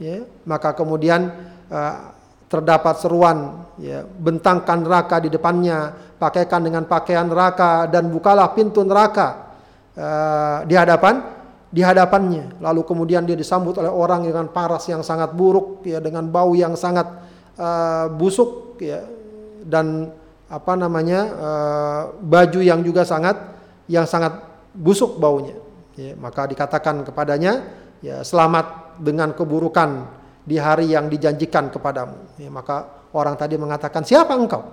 Ya, maka kemudian uh, terdapat seruan ya bentangkan neraka di depannya pakaikan dengan pakaian neraka dan bukalah pintu neraka uh, di hadapan di hadapannya lalu kemudian dia disambut oleh orang dengan paras yang sangat buruk ya dengan bau yang sangat uh, busuk ya dan apa namanya uh, baju yang juga sangat yang sangat busuk baunya ya, maka dikatakan kepadanya ya selamat dengan keburukan di hari yang dijanjikan kepadamu. Ya, maka orang tadi mengatakan, siapa engkau?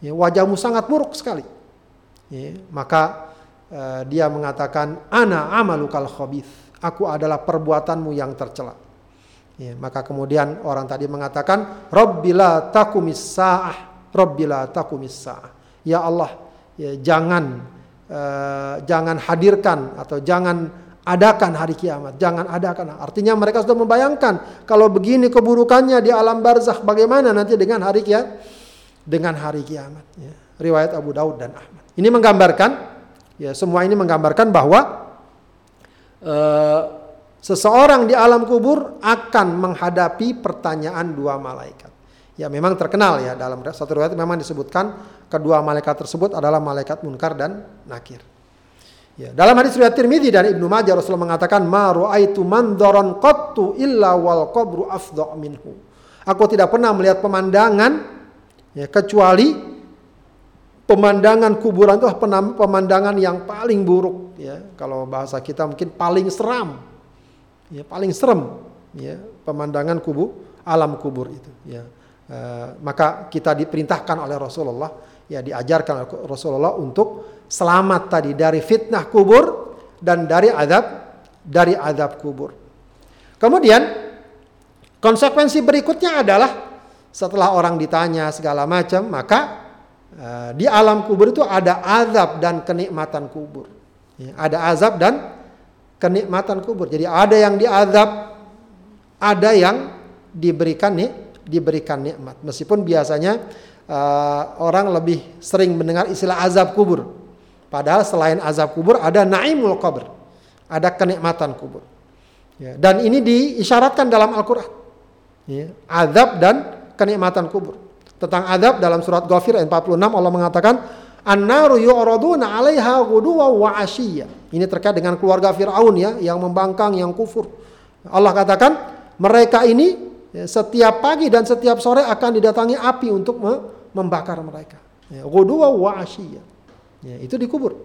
Ya, wajahmu sangat buruk sekali. Ya, maka uh, dia mengatakan, ana amalukal khabith. Aku adalah perbuatanmu yang tercela. Ya, maka kemudian orang tadi mengatakan, Rabbila takumis sa'ah. Rabbila takumis sa'ah. Ya Allah, ya, jangan uh, jangan hadirkan atau jangan adakan hari kiamat, jangan adakan. Artinya mereka sudah membayangkan kalau begini keburukannya di alam barzakh bagaimana nanti dengan hari kiamat dengan hari kiamat. Ya. Riwayat Abu Daud dan Ahmad. Ini menggambarkan, ya semua ini menggambarkan bahwa uh, seseorang di alam kubur akan menghadapi pertanyaan dua malaikat. Ya memang terkenal ya dalam satu riwayat memang disebutkan kedua malaikat tersebut adalah malaikat munkar dan nakir. Ya, dalam hadis riwayat Tirmidzi dan Ibnu Majah Rasulullah mengatakan ma raaitu mandaran qattu illa wal qabru afdha minhu. Aku tidak pernah melihat pemandangan ya, kecuali pemandangan kuburan itu pemandangan yang paling buruk ya. Kalau bahasa kita mungkin paling seram. Ya, paling serem ya, pemandangan kubur, alam kubur itu. Ya. Uh, maka kita diperintahkan oleh Rasulullah, ya diajarkan oleh Rasulullah untuk selamat tadi dari fitnah kubur dan dari azab dari azab kubur. Kemudian konsekuensi berikutnya adalah setelah orang ditanya segala macam, maka uh, di alam kubur itu ada azab dan kenikmatan kubur. Ya, ada azab dan kenikmatan kubur. Jadi ada yang diazab, ada yang diberikan nih, diberikan nikmat. Meskipun biasanya uh, orang lebih sering mendengar istilah azab kubur. Padahal selain azab kubur ada naimul kubur, ada kenikmatan kubur. Ya, dan ini diisyaratkan dalam Al-Quran. Ya, azab dan kenikmatan kubur. Tentang azab dalam surat Ghafir ayat 46 Allah mengatakan An-naru yu'raduna 'alaiha ghuduwa wa 'ashiyya. Ini terkait dengan keluarga Firaun ya, yang membangkang, yang kufur. Allah katakan, mereka ini ya, setiap pagi dan setiap sore akan didatangi api untuk membakar mereka. Ya, wa. Ya, itu dikubur.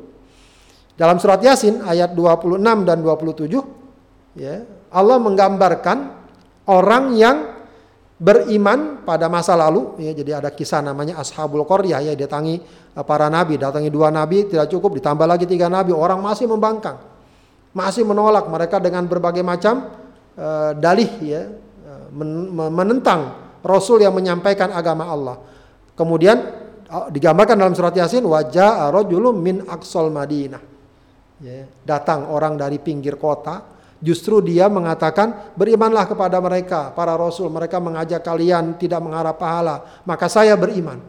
Dalam surat Yasin ayat 26 dan 27 ya, Allah menggambarkan orang yang beriman pada masa lalu ya jadi ada kisah namanya ashabul qaryah ya datangi eh, para nabi datangi dua nabi tidak cukup ditambah lagi tiga nabi orang masih membangkang masih menolak mereka dengan berbagai macam uh, dalih ya menentang rasul yang menyampaikan agama Allah kemudian uh, digambarkan dalam surat yasin wajah rajulun min aqsal madinah ya, datang orang dari pinggir kota Justru dia mengatakan berimanlah kepada mereka, para rasul. Mereka mengajak kalian tidak mengharap pahala. Maka saya beriman.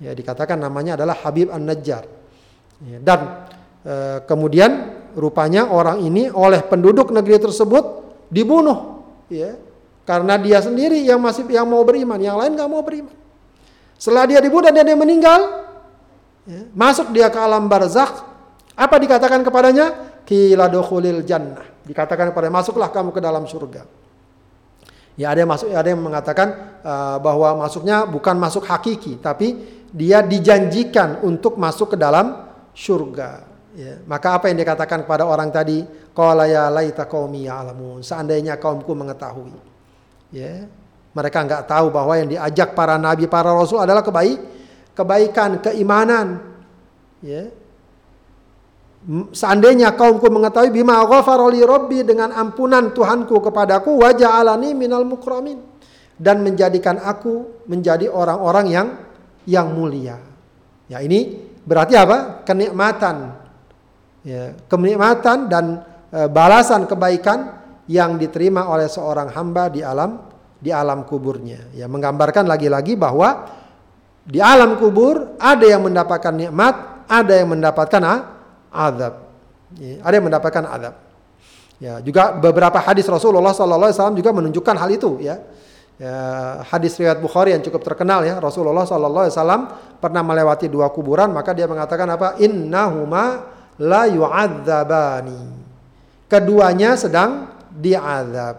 Ya dikatakan namanya adalah Habib An-Najjar. Ya, dan e, kemudian rupanya orang ini oleh penduduk negeri tersebut dibunuh. Ya, karena dia sendiri yang masih yang mau beriman, yang lain nggak mau beriman. Setelah dia dibunuh dan dia meninggal, ya, masuk dia ke alam barzakh. Apa dikatakan kepadanya? Kila jannah Dikatakan kepada masuklah kamu ke dalam surga. Ya ada yang masuk, ada yang mengatakan uh, bahwa masuknya bukan masuk hakiki, tapi dia dijanjikan untuk masuk ke dalam surga. Ya, maka apa yang dikatakan kepada orang tadi? Qala ya laita qaumi. Seandainya kaumku mengetahui. Ya, mereka nggak tahu bahwa yang diajak para nabi, para rasul adalah kebaik, kebaikan, keimanan. Ya, Seandainya kaumku mengetahui bima ghafaroli robbi dengan ampunan Tuhanku kepadaku wajah alani minal mukramin dan menjadikan aku menjadi orang-orang yang yang mulia. Ya ini berarti apa? Kenikmatan. Ya, kenikmatan dan e, balasan kebaikan yang diterima oleh seorang hamba di alam di alam kuburnya. Ya menggambarkan lagi-lagi bahwa di alam kubur ada yang mendapatkan nikmat, ada yang mendapatkan azab. Ya, ada yang mendapatkan azab. Ya, juga beberapa hadis Rasulullah SAW juga menunjukkan hal itu ya. ya. hadis riwayat Bukhari yang cukup terkenal ya Rasulullah SAW pernah melewati dua kuburan maka dia mengatakan apa innahuma la yu'adzabani keduanya sedang diazab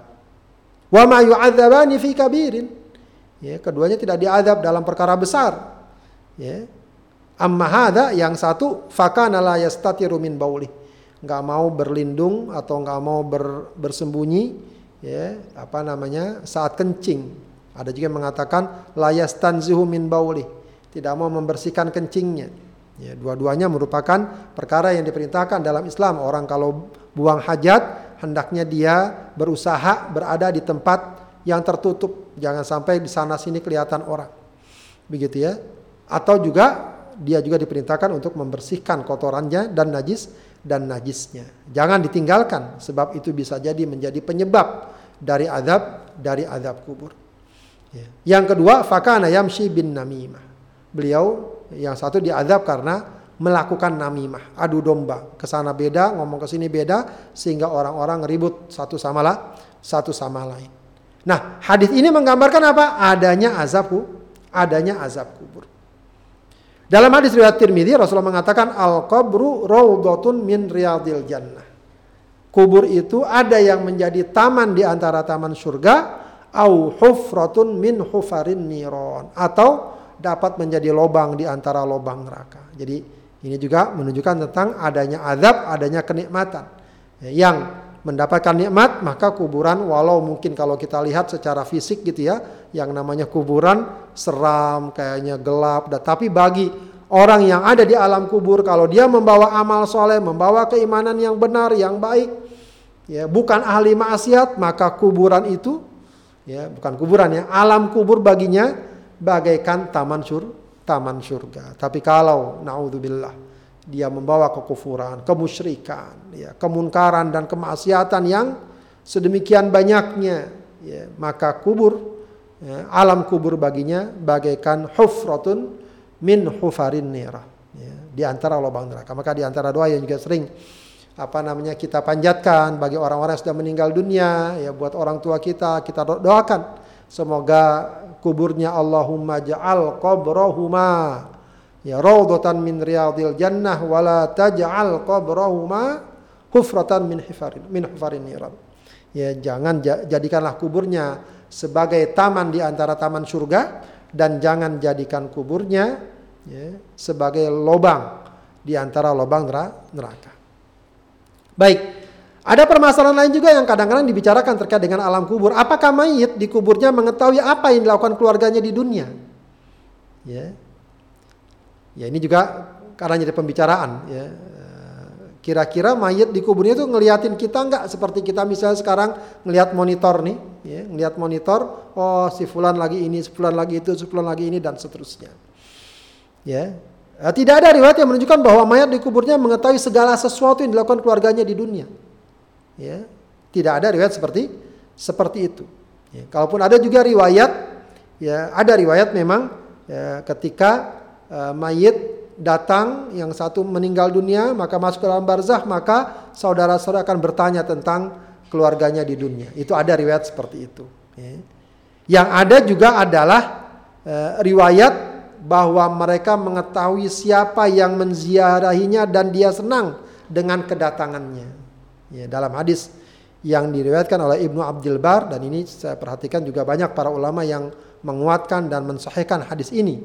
wa ma yu'adzabani fi kabirin ya keduanya tidak diazab dalam perkara besar ya Amma hadha yang satu fakana la yastatiru min bauli. Enggak mau berlindung atau enggak mau ber, bersembunyi ya, apa namanya? saat kencing. Ada juga yang mengatakan la yastanzihu min bauli. Tidak mau membersihkan kencingnya. Ya, dua-duanya merupakan perkara yang diperintahkan dalam Islam. Orang kalau buang hajat hendaknya dia berusaha berada di tempat yang tertutup, jangan sampai di sana sini kelihatan orang. Begitu ya. Atau juga dia juga diperintahkan untuk membersihkan kotorannya dan najis dan najisnya. Jangan ditinggalkan sebab itu bisa jadi menjadi penyebab dari azab dari azab kubur. Ya. Yang kedua, fakana yamshi bin namimah. Beliau yang satu diazab karena melakukan namimah, adu domba, ke sana beda, ngomong ke sini beda sehingga orang-orang ribut satu sama lah, satu sama lain. Nah, hadis ini menggambarkan apa? Adanya azab adanya azab kubur. Dalam hadis riwayat Tirmidzi Rasulullah mengatakan al qabru raudhatun min riyadil jannah. Kubur itu ada yang menjadi taman di antara taman surga au hufratun min hufarin niron atau dapat menjadi lobang di antara lobang neraka. Jadi ini juga menunjukkan tentang adanya azab, adanya kenikmatan. Yang mendapatkan nikmat, maka kuburan walau mungkin kalau kita lihat secara fisik gitu ya, yang namanya kuburan seram, kayaknya gelap, tapi bagi orang yang ada di alam kubur kalau dia membawa amal soleh, membawa keimanan yang benar, yang baik, ya bukan ahli maksiat, maka kuburan itu ya bukan kuburan ya, alam kubur baginya bagaikan taman sur taman surga. Tapi kalau naudzubillah dia membawa kekufuran, kemusyrikan, ya, kemunkaran dan kemaksiatan yang sedemikian banyaknya, ya, maka kubur, ya, alam kubur baginya bagaikan hufratun min hufarin nira. Ya, di antara lubang neraka. Maka di antara doa yang juga sering apa namanya kita panjatkan bagi orang-orang yang sudah meninggal dunia, ya buat orang tua kita, kita doakan semoga kuburnya Allahumma ja'al qabrahuma ya raudhatan min riyadil jannah wala taj'al qabrahuma hufratan min hifarin min hufarin niran. Ya jangan jadikanlah kuburnya sebagai taman di antara taman surga dan jangan jadikan kuburnya ya, sebagai lobang di antara lobang neraka. Baik, ada permasalahan lain juga yang kadang-kadang dibicarakan terkait dengan alam kubur. Apakah mayit di kuburnya mengetahui apa yang dilakukan keluarganya di dunia? Ya, Ya ini juga karena jadi pembicaraan ya. Kira-kira mayat di kuburnya itu ngeliatin kita nggak seperti kita misalnya sekarang ngelihat monitor nih, ya, ngelihat monitor, oh si fulan lagi ini, si fulan lagi itu, si fulan lagi ini dan seterusnya. Ya. Eh, tidak ada riwayat yang menunjukkan bahwa mayat di kuburnya mengetahui segala sesuatu yang dilakukan keluarganya di dunia. Ya. Tidak ada riwayat seperti seperti itu. Ya. Kalaupun ada juga riwayat, ya ada riwayat memang ya, ketika uh, mayit datang yang satu meninggal dunia maka masuk ke dalam barzah maka saudara-saudara akan bertanya tentang keluarganya di dunia itu ada riwayat seperti itu ya. yang ada juga adalah uh, riwayat bahwa mereka mengetahui siapa yang menziarahinya dan dia senang dengan kedatangannya ya, dalam hadis yang diriwayatkan oleh Ibnu Abdul Bar dan ini saya perhatikan juga banyak para ulama yang menguatkan dan mensahihkan hadis ini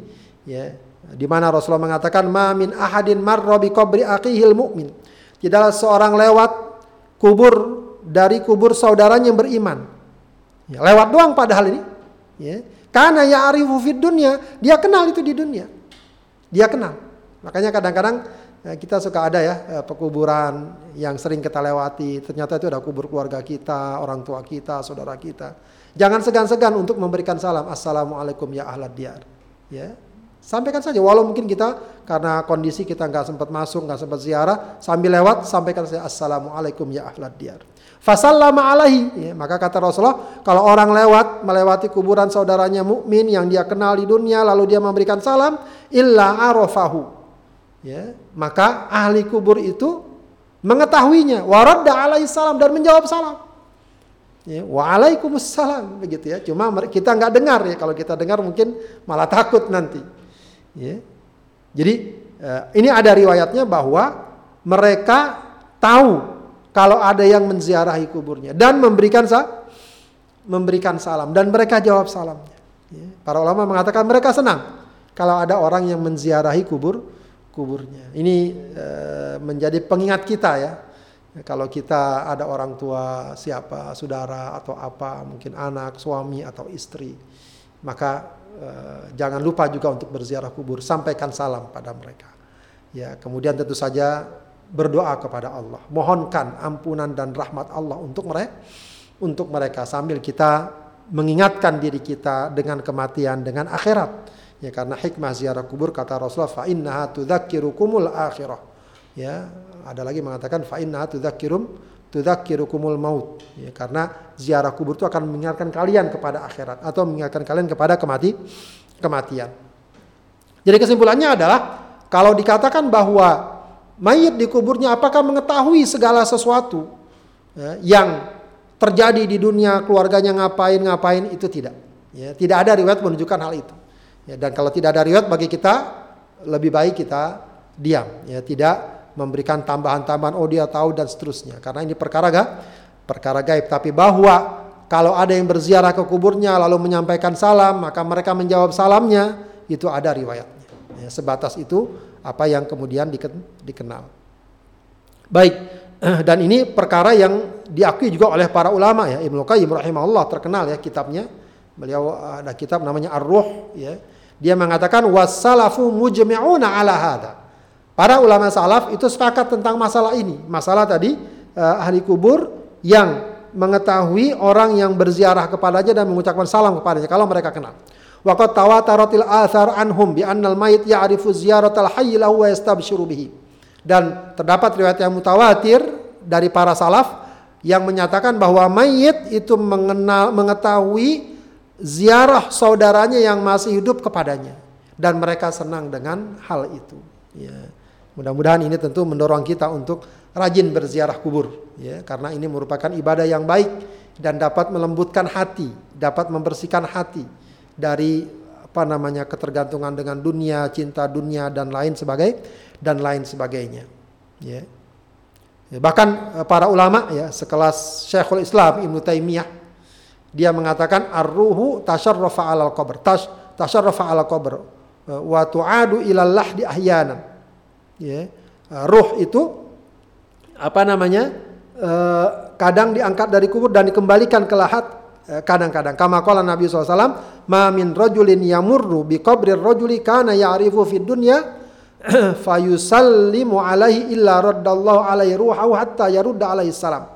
ya di mana Rasulullah mengatakan ma min ahadin marra bi qabri aqihil mu'min. Tidaklah seorang lewat kubur dari kubur saudaranya yang beriman. Ya, lewat doang padahal ini. Ya. Karena ya arifu fid dunia, dia kenal itu di dunia. Dia kenal. Makanya kadang-kadang kita suka ada ya eh, pekuburan yang sering kita lewati. Ternyata itu ada kubur keluarga kita, orang tua kita, saudara kita. Jangan segan-segan untuk memberikan salam. Assalamualaikum ya ahlad diyar. Ya, Sampaikan saja, walau mungkin kita karena kondisi kita nggak sempat masuk, nggak sempat ziarah, sambil lewat sampaikan saja assalamualaikum ya ahlad diyar. Fasallama alaihi, ya, maka kata Rasulullah, kalau orang lewat melewati kuburan saudaranya mukmin yang dia kenal di dunia, lalu dia memberikan salam, illa arofahu, ya, maka ahli kubur itu mengetahuinya, waradda alaihi salam dan menjawab salam. Ya, Waalaikumsalam begitu ya. Cuma kita nggak dengar ya. Kalau kita dengar mungkin malah takut nanti. Ya. Jadi uh, ini ada riwayatnya bahwa mereka tahu kalau ada yang menziarahi kuburnya dan memberikan sa memberikan salam dan mereka jawab salamnya. Ya. Para ulama mengatakan mereka senang kalau ada orang yang menziarahi kubur kuburnya. Ini uh, menjadi pengingat kita ya. Kalau kita ada orang tua siapa, saudara atau apa, mungkin anak, suami atau istri, maka Eh, jangan lupa juga untuk berziarah kubur, sampaikan salam pada mereka. Ya, kemudian tentu saja berdoa kepada Allah, mohonkan ampunan dan rahmat Allah untuk mereka, untuk mereka sambil kita mengingatkan diri kita dengan kematian, dengan akhirat. Ya, karena hikmah ziarah kubur kata Rasulullah fa innaha tudzakkirukumul akhirah. Ya, ada lagi mengatakan fa innaha tudzakkirum tudzakirukumul maut ya, karena ziarah kubur itu akan mengingatkan kalian kepada akhirat atau mengingatkan kalian kepada kemati kematian. Jadi kesimpulannya adalah kalau dikatakan bahwa mayit di kuburnya apakah mengetahui segala sesuatu ya, yang terjadi di dunia keluarganya ngapain ngapain itu tidak. Ya, tidak ada riwayat menunjukkan hal itu. Ya, dan kalau tidak ada riwayat bagi kita lebih baik kita diam, ya tidak memberikan tambahan-tambahan oh dia tahu dan seterusnya. Karena ini perkara ga perkara gaib. Tapi bahwa kalau ada yang berziarah ke kuburnya lalu menyampaikan salam maka mereka menjawab salamnya itu ada riwayatnya. Ya, sebatas itu apa yang kemudian dikenal. Baik dan ini perkara yang diakui juga oleh para ulama ya. Ibnu Qayyim rahimahullah terkenal ya kitabnya. Beliau ada kitab namanya Ar-Ruh ya dia mengatakan wassalafu mujmi'una ala hada para ulama salaf itu sepakat tentang masalah ini. Masalah tadi uh, ahli kubur yang mengetahui orang yang berziarah kepadanya dan mengucapkan salam kepadanya kalau mereka kenal. Waqad tawataratil athar anhum bi annal mayit ya'rifu ziyaratal hayy lahu wa yastabshiru bihi. Dan terdapat riwayat yang mutawatir dari para salaf yang menyatakan bahwa mayit itu mengenal mengetahui ziarah saudaranya yang masih hidup kepadanya dan mereka senang dengan hal itu ya mudah-mudahan ini tentu mendorong kita untuk rajin berziarah kubur ya karena ini merupakan ibadah yang baik dan dapat melembutkan hati dapat membersihkan hati dari apa namanya ketergantungan dengan dunia cinta dunia dan lain sebagai dan lain sebagainya. Ya. ya. Bahkan eh, para ulama ya sekelas Syekhul Islam Ibnu Taimiyah dia mengatakan ar-ruhu tasyarrafa 'alal qabr. Tash, tasyarrafa 'alal qabr eh, wa tu'adu ilal lahdi ahyanan. Ya. Eh, ruh itu apa namanya? kadang diangkat dari kubur dan dikembalikan ke lahat kadang-kadang. Kama qala Nabi SAW, "Ma min rajulin yamurru bi qabri rajuli kana ya'rifu fid dunya fayusallimu alaihi illa raddallahu alaihi ruhahu hatta yarudda alaihi salam.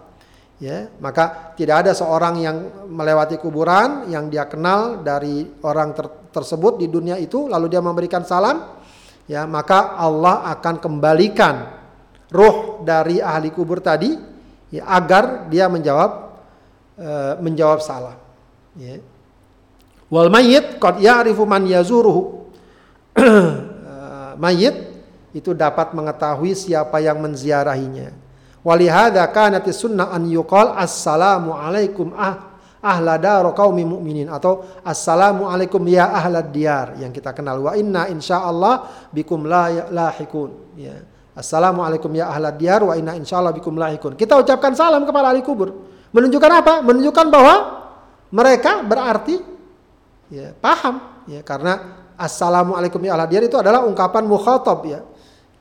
Ya, maka tidak ada seorang yang melewati kuburan yang dia kenal dari orang ter tersebut di dunia itu lalu dia memberikan salam, ya, maka Allah akan kembalikan roh dari ahli kubur tadi ya, agar dia menjawab uh, menjawab salam. Ya. Wal mayyit qad ya'rifu man yazuruhu. mayit itu dapat mengetahui siapa yang menziarahinya. Walihada kanati sunnah an yuqal assalamu alaikum ah ahla daru qaumi mu'minin atau assalamu alaikum ya ahla diyar yang kita kenal wa inna insyaallah bikum la lahikun ya. Assalamu alaikum ya ahla diyar wa inna insyaallah bikum lahikun. Kita ucapkan salam kepada ahli kubur. Menunjukkan apa? Menunjukkan bahwa mereka berarti ya, paham ya karena Assalamualaikum ya dia itu adalah ungkapan mukhatab ya.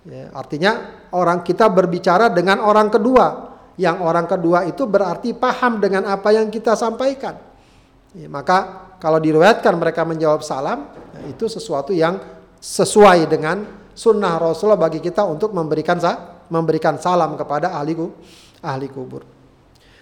ya. Artinya orang kita berbicara dengan orang kedua. Yang orang kedua itu berarti paham dengan apa yang kita sampaikan. Ya, maka kalau diriwayatkan mereka menjawab salam, ya, itu sesuatu yang sesuai dengan sunnah Rasulullah bagi kita untuk memberikan memberikan salam kepada ahli ahli kubur.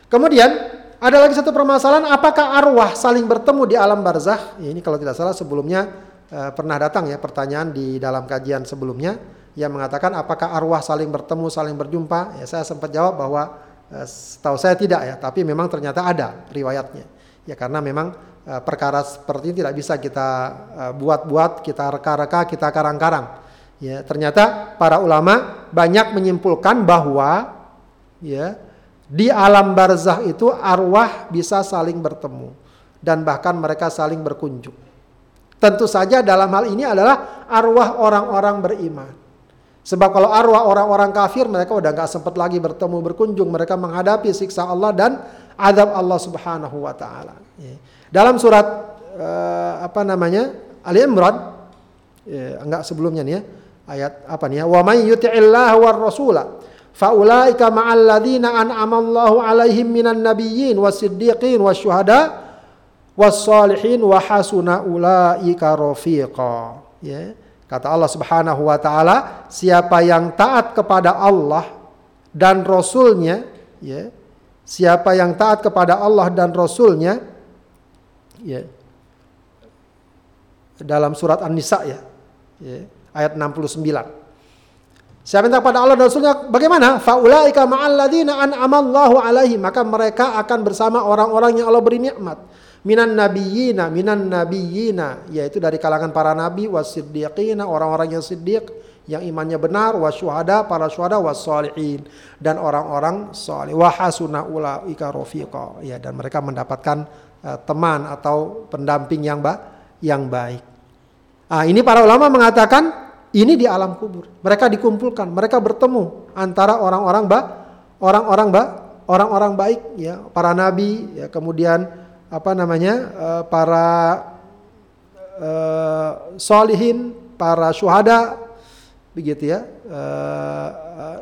Kemudian ada lagi satu permasalahan, apakah arwah saling bertemu di alam barzah? Ya, ini kalau tidak salah sebelumnya Eh, pernah datang ya pertanyaan di dalam kajian sebelumnya yang mengatakan apakah arwah saling bertemu, saling berjumpa? Ya saya sempat jawab bahwa uh, setahu saya tidak ya, tapi memang ternyata ada riwayatnya. Ya karena memang uh, perkara seperti ini tidak bisa kita buat-buat, kita reka-reka, kita karang-karang. Ya, ternyata para ulama banyak menyimpulkan bahwa ya di alam barzah itu arwah bisa saling bertemu dan bahkan mereka saling berkunjung. Tentu saja dalam hal ini adalah arwah orang-orang beriman. Sebab kalau arwah orang-orang kafir mereka udah nggak sempat lagi bertemu berkunjung, mereka menghadapi siksa Allah dan adab Allah Subhanahu wa taala. Ya. Dalam surat uh, apa namanya? Ali Imran ya, enggak sebelumnya nih ya. Ayat apa nih ya? Wa may yuti'illah war rasula faulaika ma'al ladzina an'ama Allahu alaihim minan nabiyyin was-siddiqin wasyuhada' wassalihin wa hasuna ulaika rafiqa ya kata Allah Subhanahu wa taala siapa yang taat kepada Allah dan rasulnya ya siapa yang taat kepada Allah dan rasulnya ya dalam surat An-Nisa ya, ya ayat 69 Siapa yang taat kepada Allah dan Rasulnya bagaimana? Faulaika ma'alladzina an'amallahu alaihi. Maka mereka akan bersama orang-orang yang Allah beri nikmat minan nabiyina minan nabiyina yaitu dari kalangan para nabi wasiddiqina orang-orang yang siddiq yang imannya benar wasyuhada para syuhada wassalihin dan orang-orang salih wa hasuna ulaika rafiqa ya dan mereka mendapatkan uh, teman atau pendamping yang ba yang baik. Ah ini para ulama mengatakan ini di alam kubur. Mereka dikumpulkan, mereka bertemu antara orang-orang ba orang-orang ba orang-orang baik ya, para nabi ya kemudian apa namanya uh, para uh, solihin, para syuhada begitu ya, uh,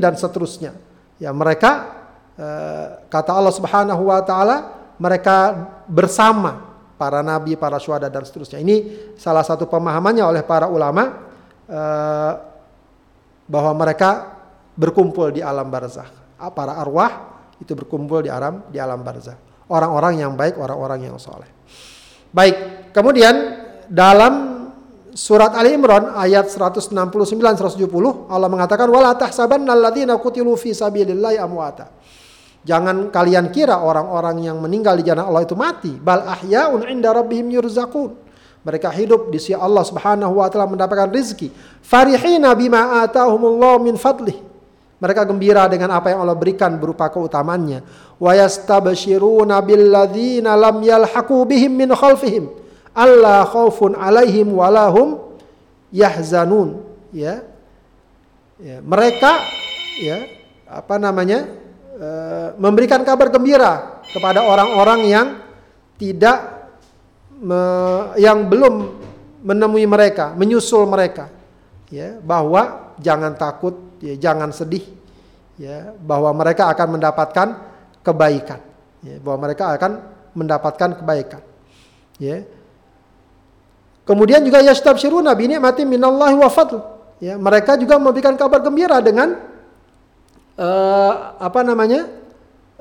dan seterusnya. Ya mereka kata Allah Subhanahu wa taala mereka bersama para nabi, para syuhada dan seterusnya. Ini salah satu pemahamannya oleh para ulama bahwa mereka berkumpul di alam barzah. Para arwah itu berkumpul di alam di alam barzah. Orang-orang yang baik, orang-orang yang soleh. Baik, kemudian dalam surat Ali Imran ayat 169 170 Allah mengatakan wala tahsabanna alladziina qutilu fi sabilillahi amwata. Jangan kalian kira orang-orang yang meninggal di jalan Allah itu mati. Bal ahya'un inda rabbihim yurzaqun. Mereka hidup di sisi Allah Subhanahu wa taala mendapatkan rezeki. Farihina bima atahumullah min fadlih. Mereka gembira dengan apa yang Allah berikan berupa keutamaannya. Wa yastabshiruna billadzina lam yalhaqu bihim min khalfihim. Allah khaufun alaihim walahum yahzanun. Ya. ya. Mereka ya apa namanya? Eh, memberikan kabar gembira kepada orang-orang yang tidak me, yang belum menemui mereka, menyusul mereka, ya bahwa jangan takut, ya jangan sedih, ya bahwa mereka akan mendapatkan kebaikan, ya bahwa mereka akan mendapatkan kebaikan, ya. Kemudian juga yastabsyiruna bi ni'matin minallahi wa fadl. Ya, mereka juga memberikan kabar gembira dengan uh, apa namanya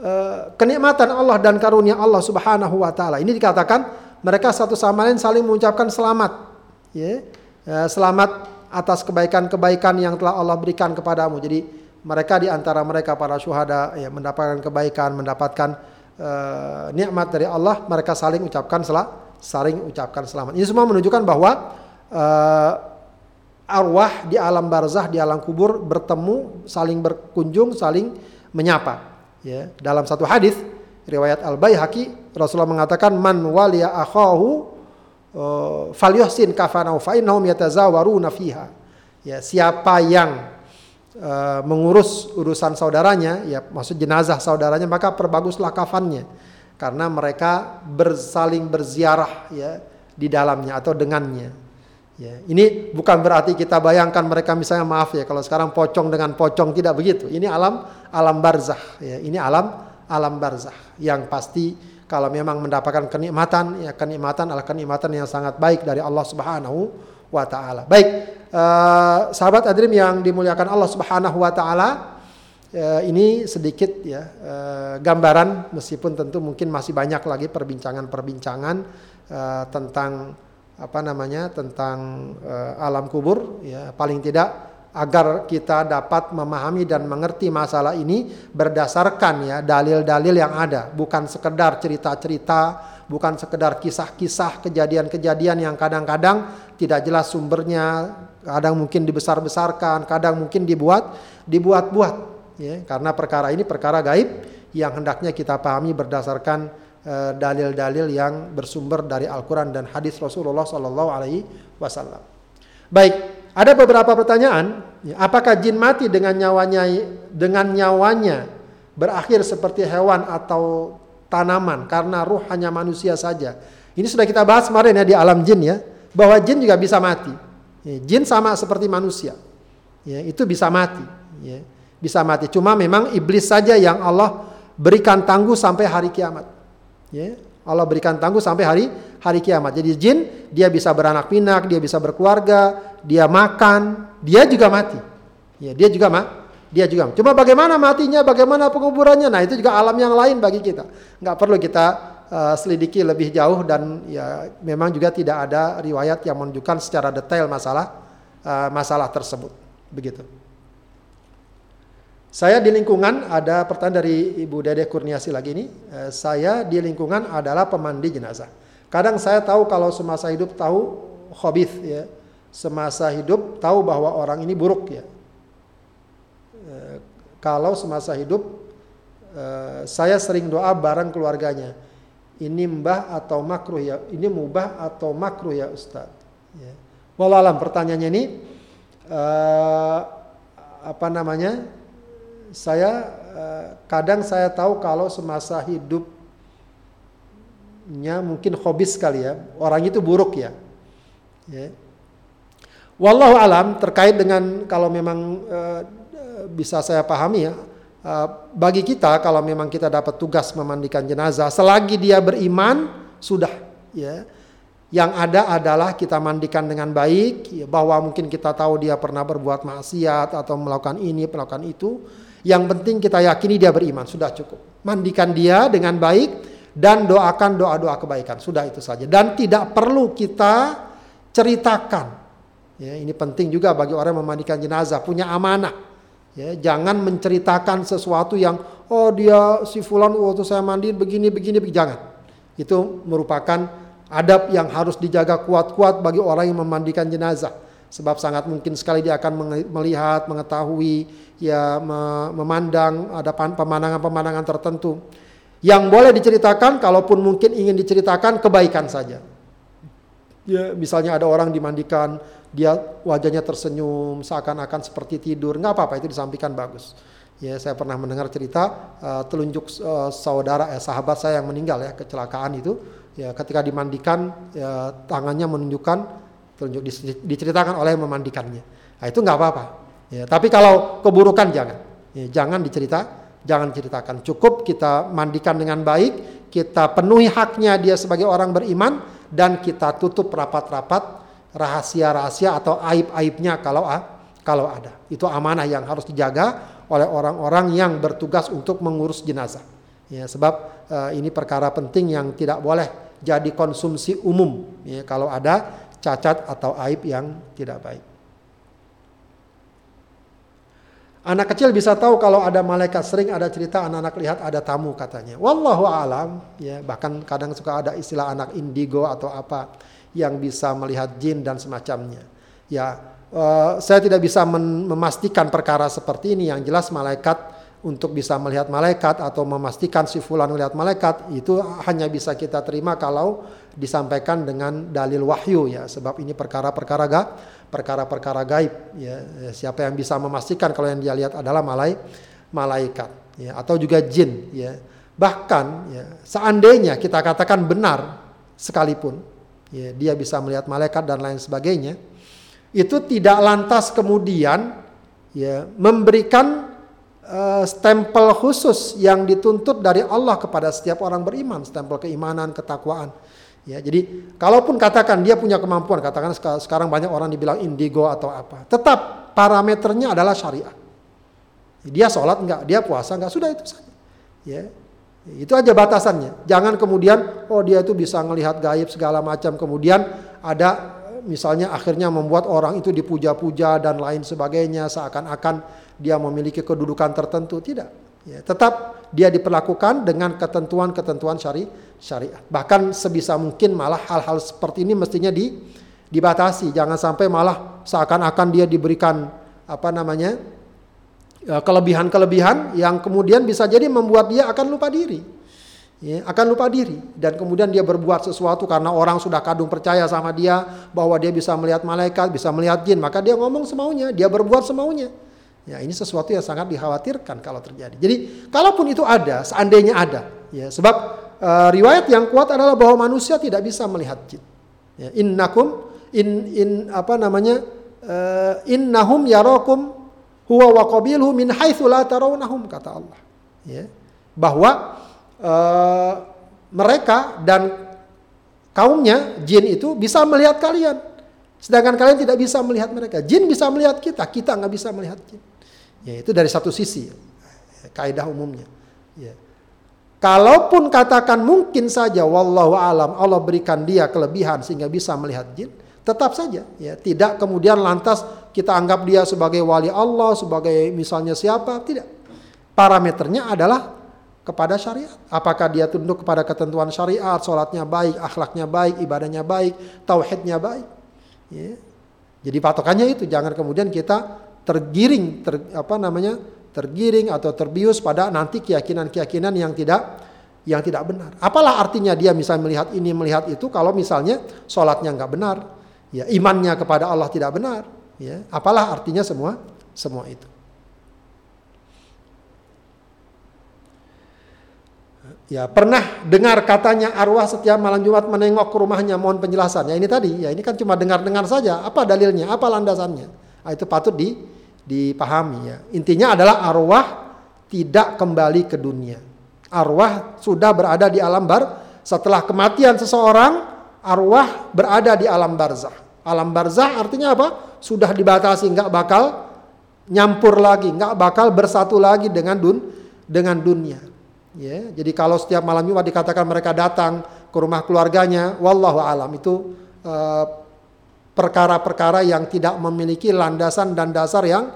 uh, kenikmatan Allah dan karunia Allah Subhanahu wa taala. Ini dikatakan mereka satu sama lain saling mengucapkan selamat. Ya. Uh, selamat atas kebaikan-kebaikan yang telah Allah berikan kepadamu. Jadi mereka di antara mereka para syuhada ya mendapatkan kebaikan, mendapatkan uh, nikmat dari Allah, mereka saling ucapkan sel saling ucapkan selamat. Ini semua menunjukkan bahwa uh, arwah di alam barzah, di alam kubur bertemu, saling berkunjung, saling menyapa. Ya, dalam satu hadis riwayat Al Baihaqi Rasulullah mengatakan man waliya akhahu falyuhsin kafanau fa innahum yatazawaruna fiha. Ya, siapa yang uh, mengurus urusan saudaranya, ya maksud jenazah saudaranya maka perbaguslah kafannya karena mereka bersaling berziarah ya di dalamnya atau dengannya. Ya, ini bukan berarti kita bayangkan mereka misalnya maaf ya kalau sekarang pocong dengan pocong tidak begitu. Ini alam alam barzah ya. Ini alam alam barzah yang pasti kalau memang mendapatkan kenikmatan ya kenikmatan adalah kenikmatan yang sangat baik dari Allah Subhanahu wa taala. Baik, uh, sahabat Adrim yang dimuliakan Allah Subhanahu wa taala, uh, ini sedikit ya uh, gambaran meskipun tentu mungkin masih banyak lagi perbincangan-perbincangan uh, tentang apa namanya tentang uh, alam kubur ya paling tidak agar kita dapat memahami dan mengerti masalah ini berdasarkan ya dalil-dalil yang ada. Bukan sekedar cerita-cerita bukan sekedar kisah-kisah kejadian-kejadian yang kadang-kadang tidak jelas sumbernya kadang mungkin dibesar-besarkan kadang mungkin dibuat dibuat-buat ya. Karena perkara ini perkara gaib yang hendaknya kita pahami berdasarkan Eh, dalil-dalil yang bersumber dari Al-Quran dan hadis Rasulullah Sallallahu Alaihi Wasallam. Baik, ada beberapa pertanyaan. Ya, apakah jin mati dengan nyawanya dengan nyawanya berakhir seperti hewan atau tanaman karena ruh hanya manusia saja? Ini sudah kita bahas kemarin ya di alam jin ya, bahwa jin juga bisa mati. Ya, jin sama seperti manusia, ya, itu bisa mati, ya, bisa mati. Cuma memang iblis saja yang Allah berikan tangguh sampai hari kiamat. Ya, Allah berikan tangguh sampai hari hari kiamat. Jadi jin dia bisa beranak pinak, dia bisa berkeluarga, dia makan, dia juga mati. Ya, dia juga ma dia juga. Cuma bagaimana matinya, bagaimana penguburannya, nah itu juga alam yang lain bagi kita. Nggak perlu kita uh, selidiki lebih jauh dan ya memang juga tidak ada riwayat yang menunjukkan secara detail masalah uh, masalah tersebut. Begitu. Saya di lingkungan ada pertanyaan dari Ibu Dede Kurniasi lagi ini. Eh, saya di lingkungan adalah pemandi jenazah. Kadang saya tahu kalau semasa hidup tahu hobith ya. Semasa hidup tahu bahwa orang ini buruk ya. Eh, kalau semasa hidup eh, saya sering doa bareng keluarganya. Ini mbah atau makruh ya? Ini mubah atau makruh ya Ustadz? Ya. Wallahualam pertanyaannya ini apa namanya? Saya eh, kadang saya tahu kalau semasa hidupnya mungkin hobi sekali ya orang itu buruk ya, ya. wallahu alam terkait dengan kalau memang uh, bisa saya pahami ya uh, bagi kita kalau memang kita dapat tugas memandikan jenazah selagi dia beriman sudah ya yang ada adalah kita mandikan dengan baik, ya, bahwa mungkin kita tahu dia pernah berbuat maksiat atau melakukan ini, melakukan itu. Yang penting kita yakini dia beriman, sudah cukup. Mandikan dia dengan baik dan doakan doa-doa kebaikan, sudah itu saja. Dan tidak perlu kita ceritakan. Ya, ini penting juga bagi orang yang memandikan jenazah, punya amanah. Ya, jangan menceritakan sesuatu yang oh dia si fulan waktu saya mandi begini begini, begini. jangan. Itu merupakan adab yang harus dijaga kuat-kuat bagi orang yang memandikan jenazah sebab sangat mungkin sekali dia akan melihat, mengetahui, ya memandang ada pemandangan-pemandangan tertentu. Yang boleh diceritakan, kalaupun mungkin ingin diceritakan kebaikan saja. Ya, misalnya ada orang dimandikan, dia wajahnya tersenyum, seakan-akan seperti tidur, nggak apa-apa itu disampaikan bagus. Ya, saya pernah mendengar cerita uh, telunjuk uh, saudara, eh, sahabat saya yang meninggal ya kecelakaan itu ya ketika dimandikan ya, tangannya menunjukkan tunjuk diceritakan oleh memandikannya. Nah, itu nggak apa-apa. Ya, tapi kalau keburukan jangan. Ya, jangan dicerita, jangan ceritakan. Cukup kita mandikan dengan baik, kita penuhi haknya dia sebagai orang beriman dan kita tutup rapat-rapat rahasia-rahasia atau aib-aibnya kalau kalau ada. Itu amanah yang harus dijaga oleh orang-orang yang bertugas untuk mengurus jenazah. Ya, sebab uh, ini perkara penting yang tidak boleh jadi konsumsi umum ya, kalau ada cacat atau aib yang tidak baik. Anak kecil bisa tahu kalau ada malaikat sering ada cerita anak-anak lihat ada tamu katanya. Wallahu alam ya bahkan kadang suka ada istilah anak indigo atau apa yang bisa melihat jin dan semacamnya. Ya uh, saya tidak bisa memastikan perkara seperti ini yang jelas malaikat untuk bisa melihat malaikat atau memastikan si fulan melihat malaikat itu hanya bisa kita terima kalau disampaikan dengan dalil wahyu ya. Sebab ini perkara-perkara ga perkara-perkara gaib ya. Siapa yang bisa memastikan kalau yang dia lihat adalah malai malaikat ya. Atau juga jin ya. Bahkan ya seandainya kita katakan benar sekalipun ya dia bisa melihat malaikat dan lain sebagainya itu tidak lantas kemudian ya memberikan uh, stempel khusus yang dituntut dari Allah kepada setiap orang beriman, stempel keimanan, ketakwaan. Ya, jadi kalaupun katakan dia punya kemampuan, katakan sekarang banyak orang dibilang indigo atau apa, tetap parameternya adalah syariat. Dia sholat enggak, dia puasa enggak, sudah itu saja. Ya, itu aja batasannya. Jangan kemudian oh dia itu bisa melihat gaib segala macam, kemudian ada misalnya akhirnya membuat orang itu dipuja-puja dan lain sebagainya seakan-akan dia memiliki kedudukan tertentu? Tidak. Ya, tetap dia diperlakukan dengan ketentuan-ketentuan syari syariat. Bahkan sebisa mungkin malah hal-hal seperti ini mestinya di dibatasi. Jangan sampai malah seakan-akan dia diberikan apa namanya ya, kelebihan-kelebihan yang kemudian bisa jadi membuat dia akan lupa diri. Ya, akan lupa diri. Dan kemudian dia berbuat sesuatu karena orang sudah kadung percaya sama dia bahwa dia bisa melihat malaikat, bisa melihat jin, maka dia ngomong semaunya, dia berbuat semaunya. Ya, ini sesuatu yang sangat dikhawatirkan kalau terjadi. Jadi, kalaupun itu ada, seandainya ada, ya, sebab uh, riwayat yang kuat adalah bahwa manusia tidak bisa melihat jin. Ya, innakum in in apa namanya? Uh, innahum yarakum huwa wa qabiluhu min haitsu la tarawnahum kata Allah. Ya. Bahwa uh, mereka dan kaumnya jin itu bisa melihat kalian. Sedangkan kalian tidak bisa melihat mereka. Jin bisa melihat kita, kita nggak bisa melihat jin. Ya, itu dari satu sisi, kaidah umumnya. Ya. Kalaupun katakan mungkin saja, wallahu alam, Allah berikan dia kelebihan sehingga bisa melihat jin, tetap saja, ya tidak kemudian lantas kita anggap dia sebagai wali Allah, sebagai misalnya siapa, tidak. Parameternya adalah kepada syariat. Apakah dia tunduk kepada ketentuan syariat, sholatnya baik, akhlaknya baik, ibadahnya baik, tauhidnya baik. Ya. Jadi patokannya itu, jangan kemudian kita tergiring ter, apa namanya tergiring atau terbius pada nanti keyakinan-keyakinan yang tidak yang tidak benar. Apalah artinya dia misalnya melihat ini melihat itu kalau misalnya sholatnya nggak benar, ya imannya kepada Allah tidak benar, ya apalah artinya semua semua itu. Ya, pernah dengar katanya arwah setiap malam Jumat menengok ke rumahnya, mohon penjelasan. Ya ini tadi, ya ini kan cuma dengar-dengar saja. Apa dalilnya? Apa landasannya? Nah, itu patut di, dipahami ya. Intinya adalah arwah tidak kembali ke dunia. Arwah sudah berada di alam bar. Setelah kematian seseorang, arwah berada di alam barzah. Alam barzah artinya apa? Sudah dibatasi, nggak bakal nyampur lagi, nggak bakal bersatu lagi dengan dun dengan dunia. Ya, jadi kalau setiap malam Jumat dikatakan mereka datang ke rumah keluarganya, wallahu alam itu eh, perkara-perkara yang tidak memiliki landasan dan dasar yang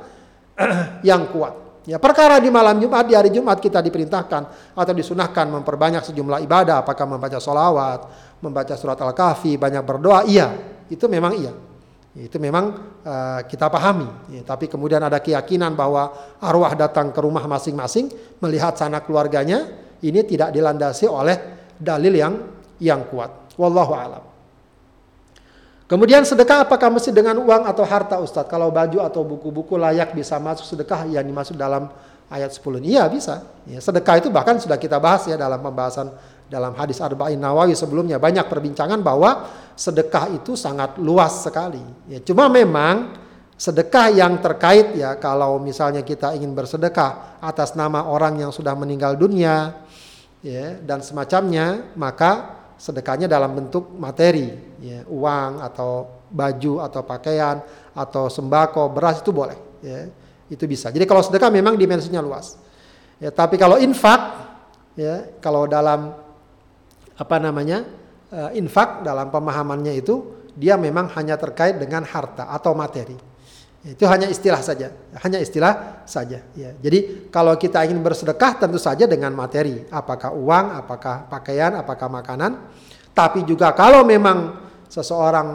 yang kuat. Ya, perkara di malam Jumat, di hari Jumat kita diperintahkan atau disunahkan memperbanyak sejumlah ibadah, apakah membaca solawat, membaca surat Al-Kahfi, banyak berdoa, iya, itu memang iya. Itu memang uh, kita pahami. Ya, tapi kemudian ada keyakinan bahwa arwah datang ke rumah masing-masing melihat sanak keluarganya ini tidak dilandasi oleh dalil yang yang kuat. Wallahu alam. Kemudian sedekah apakah mesti dengan uang atau harta Ustadz? Kalau baju atau buku-buku layak bisa masuk sedekah yang dimaksud dalam ayat 10 ini? Iya bisa. Ya, sedekah itu bahkan sudah kita bahas ya dalam pembahasan dalam hadis Arba'in Nawawi sebelumnya banyak perbincangan bahwa sedekah itu sangat luas sekali. Ya, cuma memang sedekah yang terkait ya kalau misalnya kita ingin bersedekah atas nama orang yang sudah meninggal dunia ya dan semacamnya maka sedekahnya dalam bentuk materi ya uang atau baju atau pakaian atau sembako beras itu boleh ya itu bisa jadi kalau sedekah memang dimensinya luas ya tapi kalau infak ya kalau dalam apa namanya uh, infak dalam pemahamannya itu dia memang hanya terkait dengan harta atau materi. Itu hanya istilah saja, hanya istilah saja. Ya. Jadi kalau kita ingin bersedekah tentu saja dengan materi, apakah uang, apakah pakaian, apakah makanan. Tapi juga kalau memang seseorang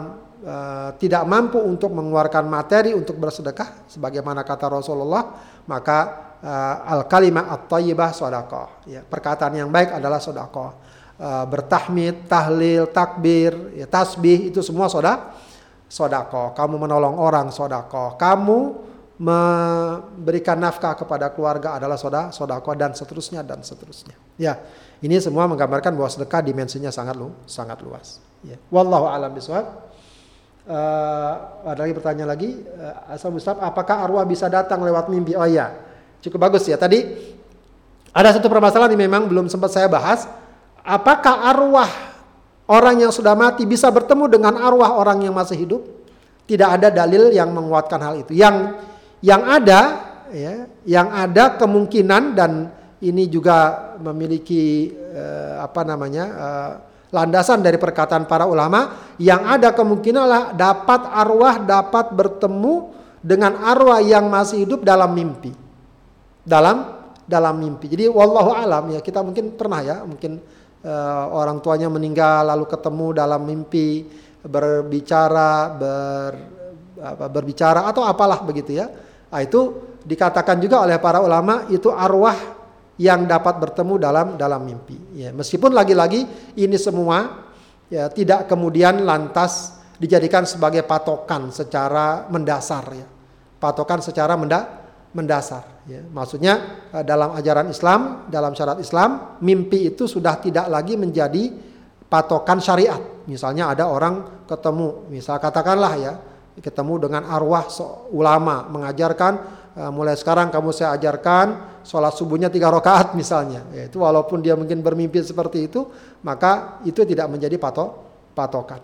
uh, tidak mampu untuk mengeluarkan materi untuk bersedekah, sebagaimana kata Rasulullah, maka uh, al kalimah at-tayyibah sodakoh. Ya, perkataan yang baik adalah sodakoh uh, bertahmid, tahlil, takbir, ya, tasbih itu semua soda, sodako. Kamu menolong orang sodako. Kamu memberikan nafkah kepada keluarga adalah soda, sodako dan seterusnya dan seterusnya. Ya, ini semua menggambarkan bahwa sedekah dimensinya sangat lu, sangat luas. Ya. Wallahu alam biswab. Uh, ada lagi pertanyaan lagi, uh, Asal Ustaz, apakah arwah bisa datang lewat mimpi? Oh iya, cukup bagus ya. Tadi ada satu permasalahan yang memang belum sempat saya bahas apakah arwah orang yang sudah mati bisa bertemu dengan arwah orang yang masih hidup? Tidak ada dalil yang menguatkan hal itu. Yang yang ada ya, yang ada kemungkinan dan ini juga memiliki eh, apa namanya? Eh, landasan dari perkataan para ulama yang ada kemungkinan dapat arwah dapat bertemu dengan arwah yang masih hidup dalam mimpi. Dalam dalam mimpi. Jadi wallahu alam ya kita mungkin pernah ya, mungkin uh, orang tuanya meninggal lalu ketemu dalam mimpi berbicara ber apa, berbicara atau apalah begitu ya. Nah, itu dikatakan juga oleh para ulama itu arwah yang dapat bertemu dalam dalam mimpi. Ya, meskipun lagi-lagi ini semua ya tidak kemudian lantas dijadikan sebagai patokan secara mendasar ya. Patokan secara menda mendasar. Ya. Maksudnya eh, dalam ajaran Islam, dalam syarat Islam, mimpi itu sudah tidak lagi menjadi patokan syariat. Misalnya ada orang ketemu, misal katakanlah ya, ketemu dengan arwah ulama mengajarkan mulai sekarang kamu saya ajarkan sholat subuhnya tiga rakaat misalnya. Ya, itu walaupun dia mungkin bermimpi seperti itu, maka itu tidak menjadi patok patokan.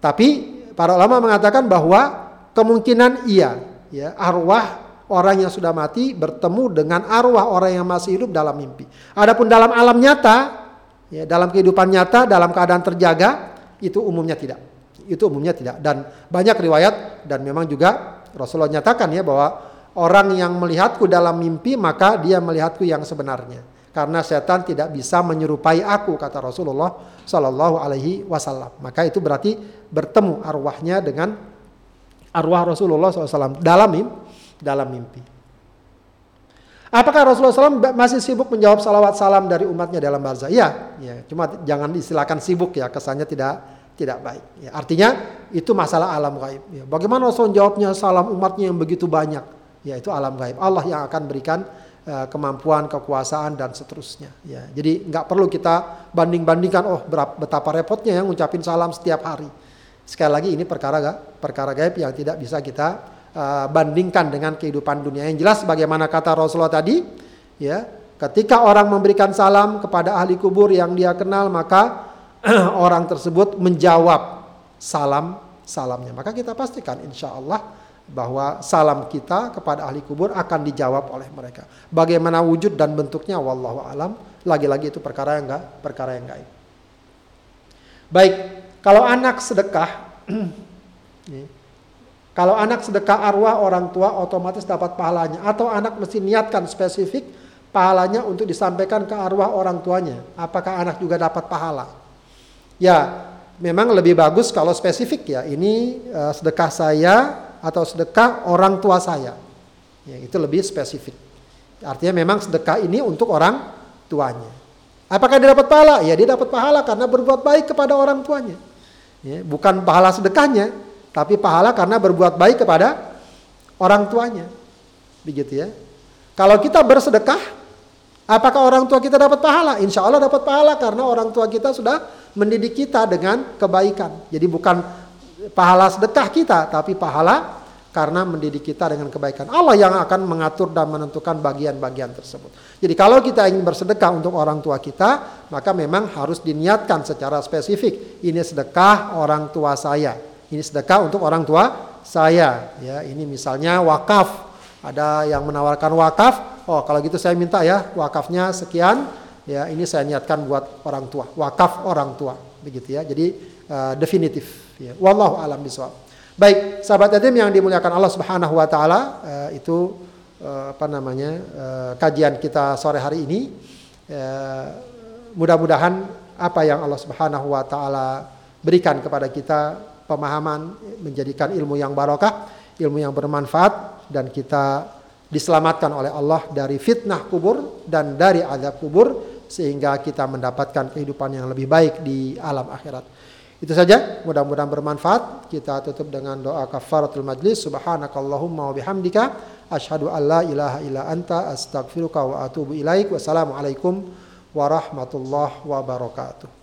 Tapi para ulama mengatakan bahwa kemungkinan iya, ya arwah orang yang sudah mati bertemu dengan arwah orang yang masih hidup dalam mimpi. Adapun dalam alam nyata, ya, dalam kehidupan nyata, dalam keadaan terjaga, itu umumnya tidak. Itu umumnya tidak. Dan banyak riwayat dan memang juga Rasulullah nyatakan ya bahwa orang yang melihatku dalam mimpi maka dia melihatku yang sebenarnya. Karena setan tidak bisa menyerupai aku kata Rasulullah Shallallahu Alaihi Wasallam. Maka itu berarti bertemu arwahnya dengan arwah Rasulullah SAW dalam mimpi dalam mimpi. Apakah Rasulullah SAW masih sibuk menjawab salawat salam dari umatnya dalam barzah? Ya, ya. Cuma jangan istilahkan sibuk ya, kesannya tidak tidak baik. Ya, artinya itu masalah alam gaib. Ya, bagaimana Rasul jawabnya salam umatnya yang begitu banyak? Ya itu alam gaib. Allah yang akan berikan uh, kemampuan, kekuasaan dan seterusnya. Ya, jadi nggak perlu kita banding-bandingkan. Oh, betapa repotnya yang ngucapin salam setiap hari. Sekali lagi ini perkara gak, perkara gaib yang tidak bisa kita uh, bandingkan dengan kehidupan dunia. Yang jelas, bagaimana kata Rasulullah tadi, ya, ketika orang memberikan salam kepada ahli kubur yang dia kenal, maka orang tersebut menjawab salam salamnya. Maka kita pastikan insya Allah bahwa salam kita kepada ahli kubur akan dijawab oleh mereka. Bagaimana wujud dan bentuknya wallahu alam, lagi-lagi itu perkara yang enggak perkara yang gaib. Baik, kalau anak sedekah kalau anak sedekah arwah orang tua otomatis dapat pahalanya atau anak mesti niatkan spesifik pahalanya untuk disampaikan ke arwah orang tuanya. Apakah anak juga dapat pahala? Ya, memang lebih bagus kalau spesifik ya. Ini uh, sedekah saya atau sedekah orang tua saya. Ya, itu lebih spesifik. Artinya memang sedekah ini untuk orang tuanya. Apakah dia dapat pahala? Ya dia dapat pahala karena berbuat baik kepada orang tuanya. Ya, bukan pahala sedekahnya, tapi pahala karena berbuat baik kepada orang tuanya. Begitu ya. Kalau kita bersedekah, apakah orang tua kita dapat pahala? Insya Allah dapat pahala karena orang tua kita sudah mendidik kita dengan kebaikan. Jadi bukan pahala sedekah kita, tapi pahala karena mendidik kita dengan kebaikan. Allah yang akan mengatur dan menentukan bagian-bagian tersebut. Jadi kalau kita ingin bersedekah untuk orang tua kita, maka memang harus diniatkan secara spesifik. Ini sedekah orang tua saya. Ini sedekah untuk orang tua saya. Ya, ini misalnya wakaf. Ada yang menawarkan wakaf. Oh, kalau gitu saya minta ya wakafnya sekian ya ini saya niatkan buat orang tua wakaf orang tua begitu ya jadi uh, definitif ya wallahu alam bisawab baik sahabat yatim yang dimuliakan Allah Subhanahu wa taala uh, itu uh, apa namanya uh, kajian kita sore hari ini. Uh, mudah-mudahan apa yang Allah Subhanahu wa taala berikan kepada kita pemahaman menjadikan ilmu yang barokah ilmu yang bermanfaat dan kita diselamatkan oleh Allah dari fitnah kubur dan dari azab kubur sehingga kita mendapatkan kehidupan yang lebih baik di alam akhirat. Itu saja, mudah-mudahan bermanfaat. Kita tutup dengan doa kafaratul majlis. Subhanakallahumma wa bihamdika asyhadu an la ilaha illa anta astaghfiruka wa atubu ilaik. Wassalamualaikum warahmatullahi wabarakatuh.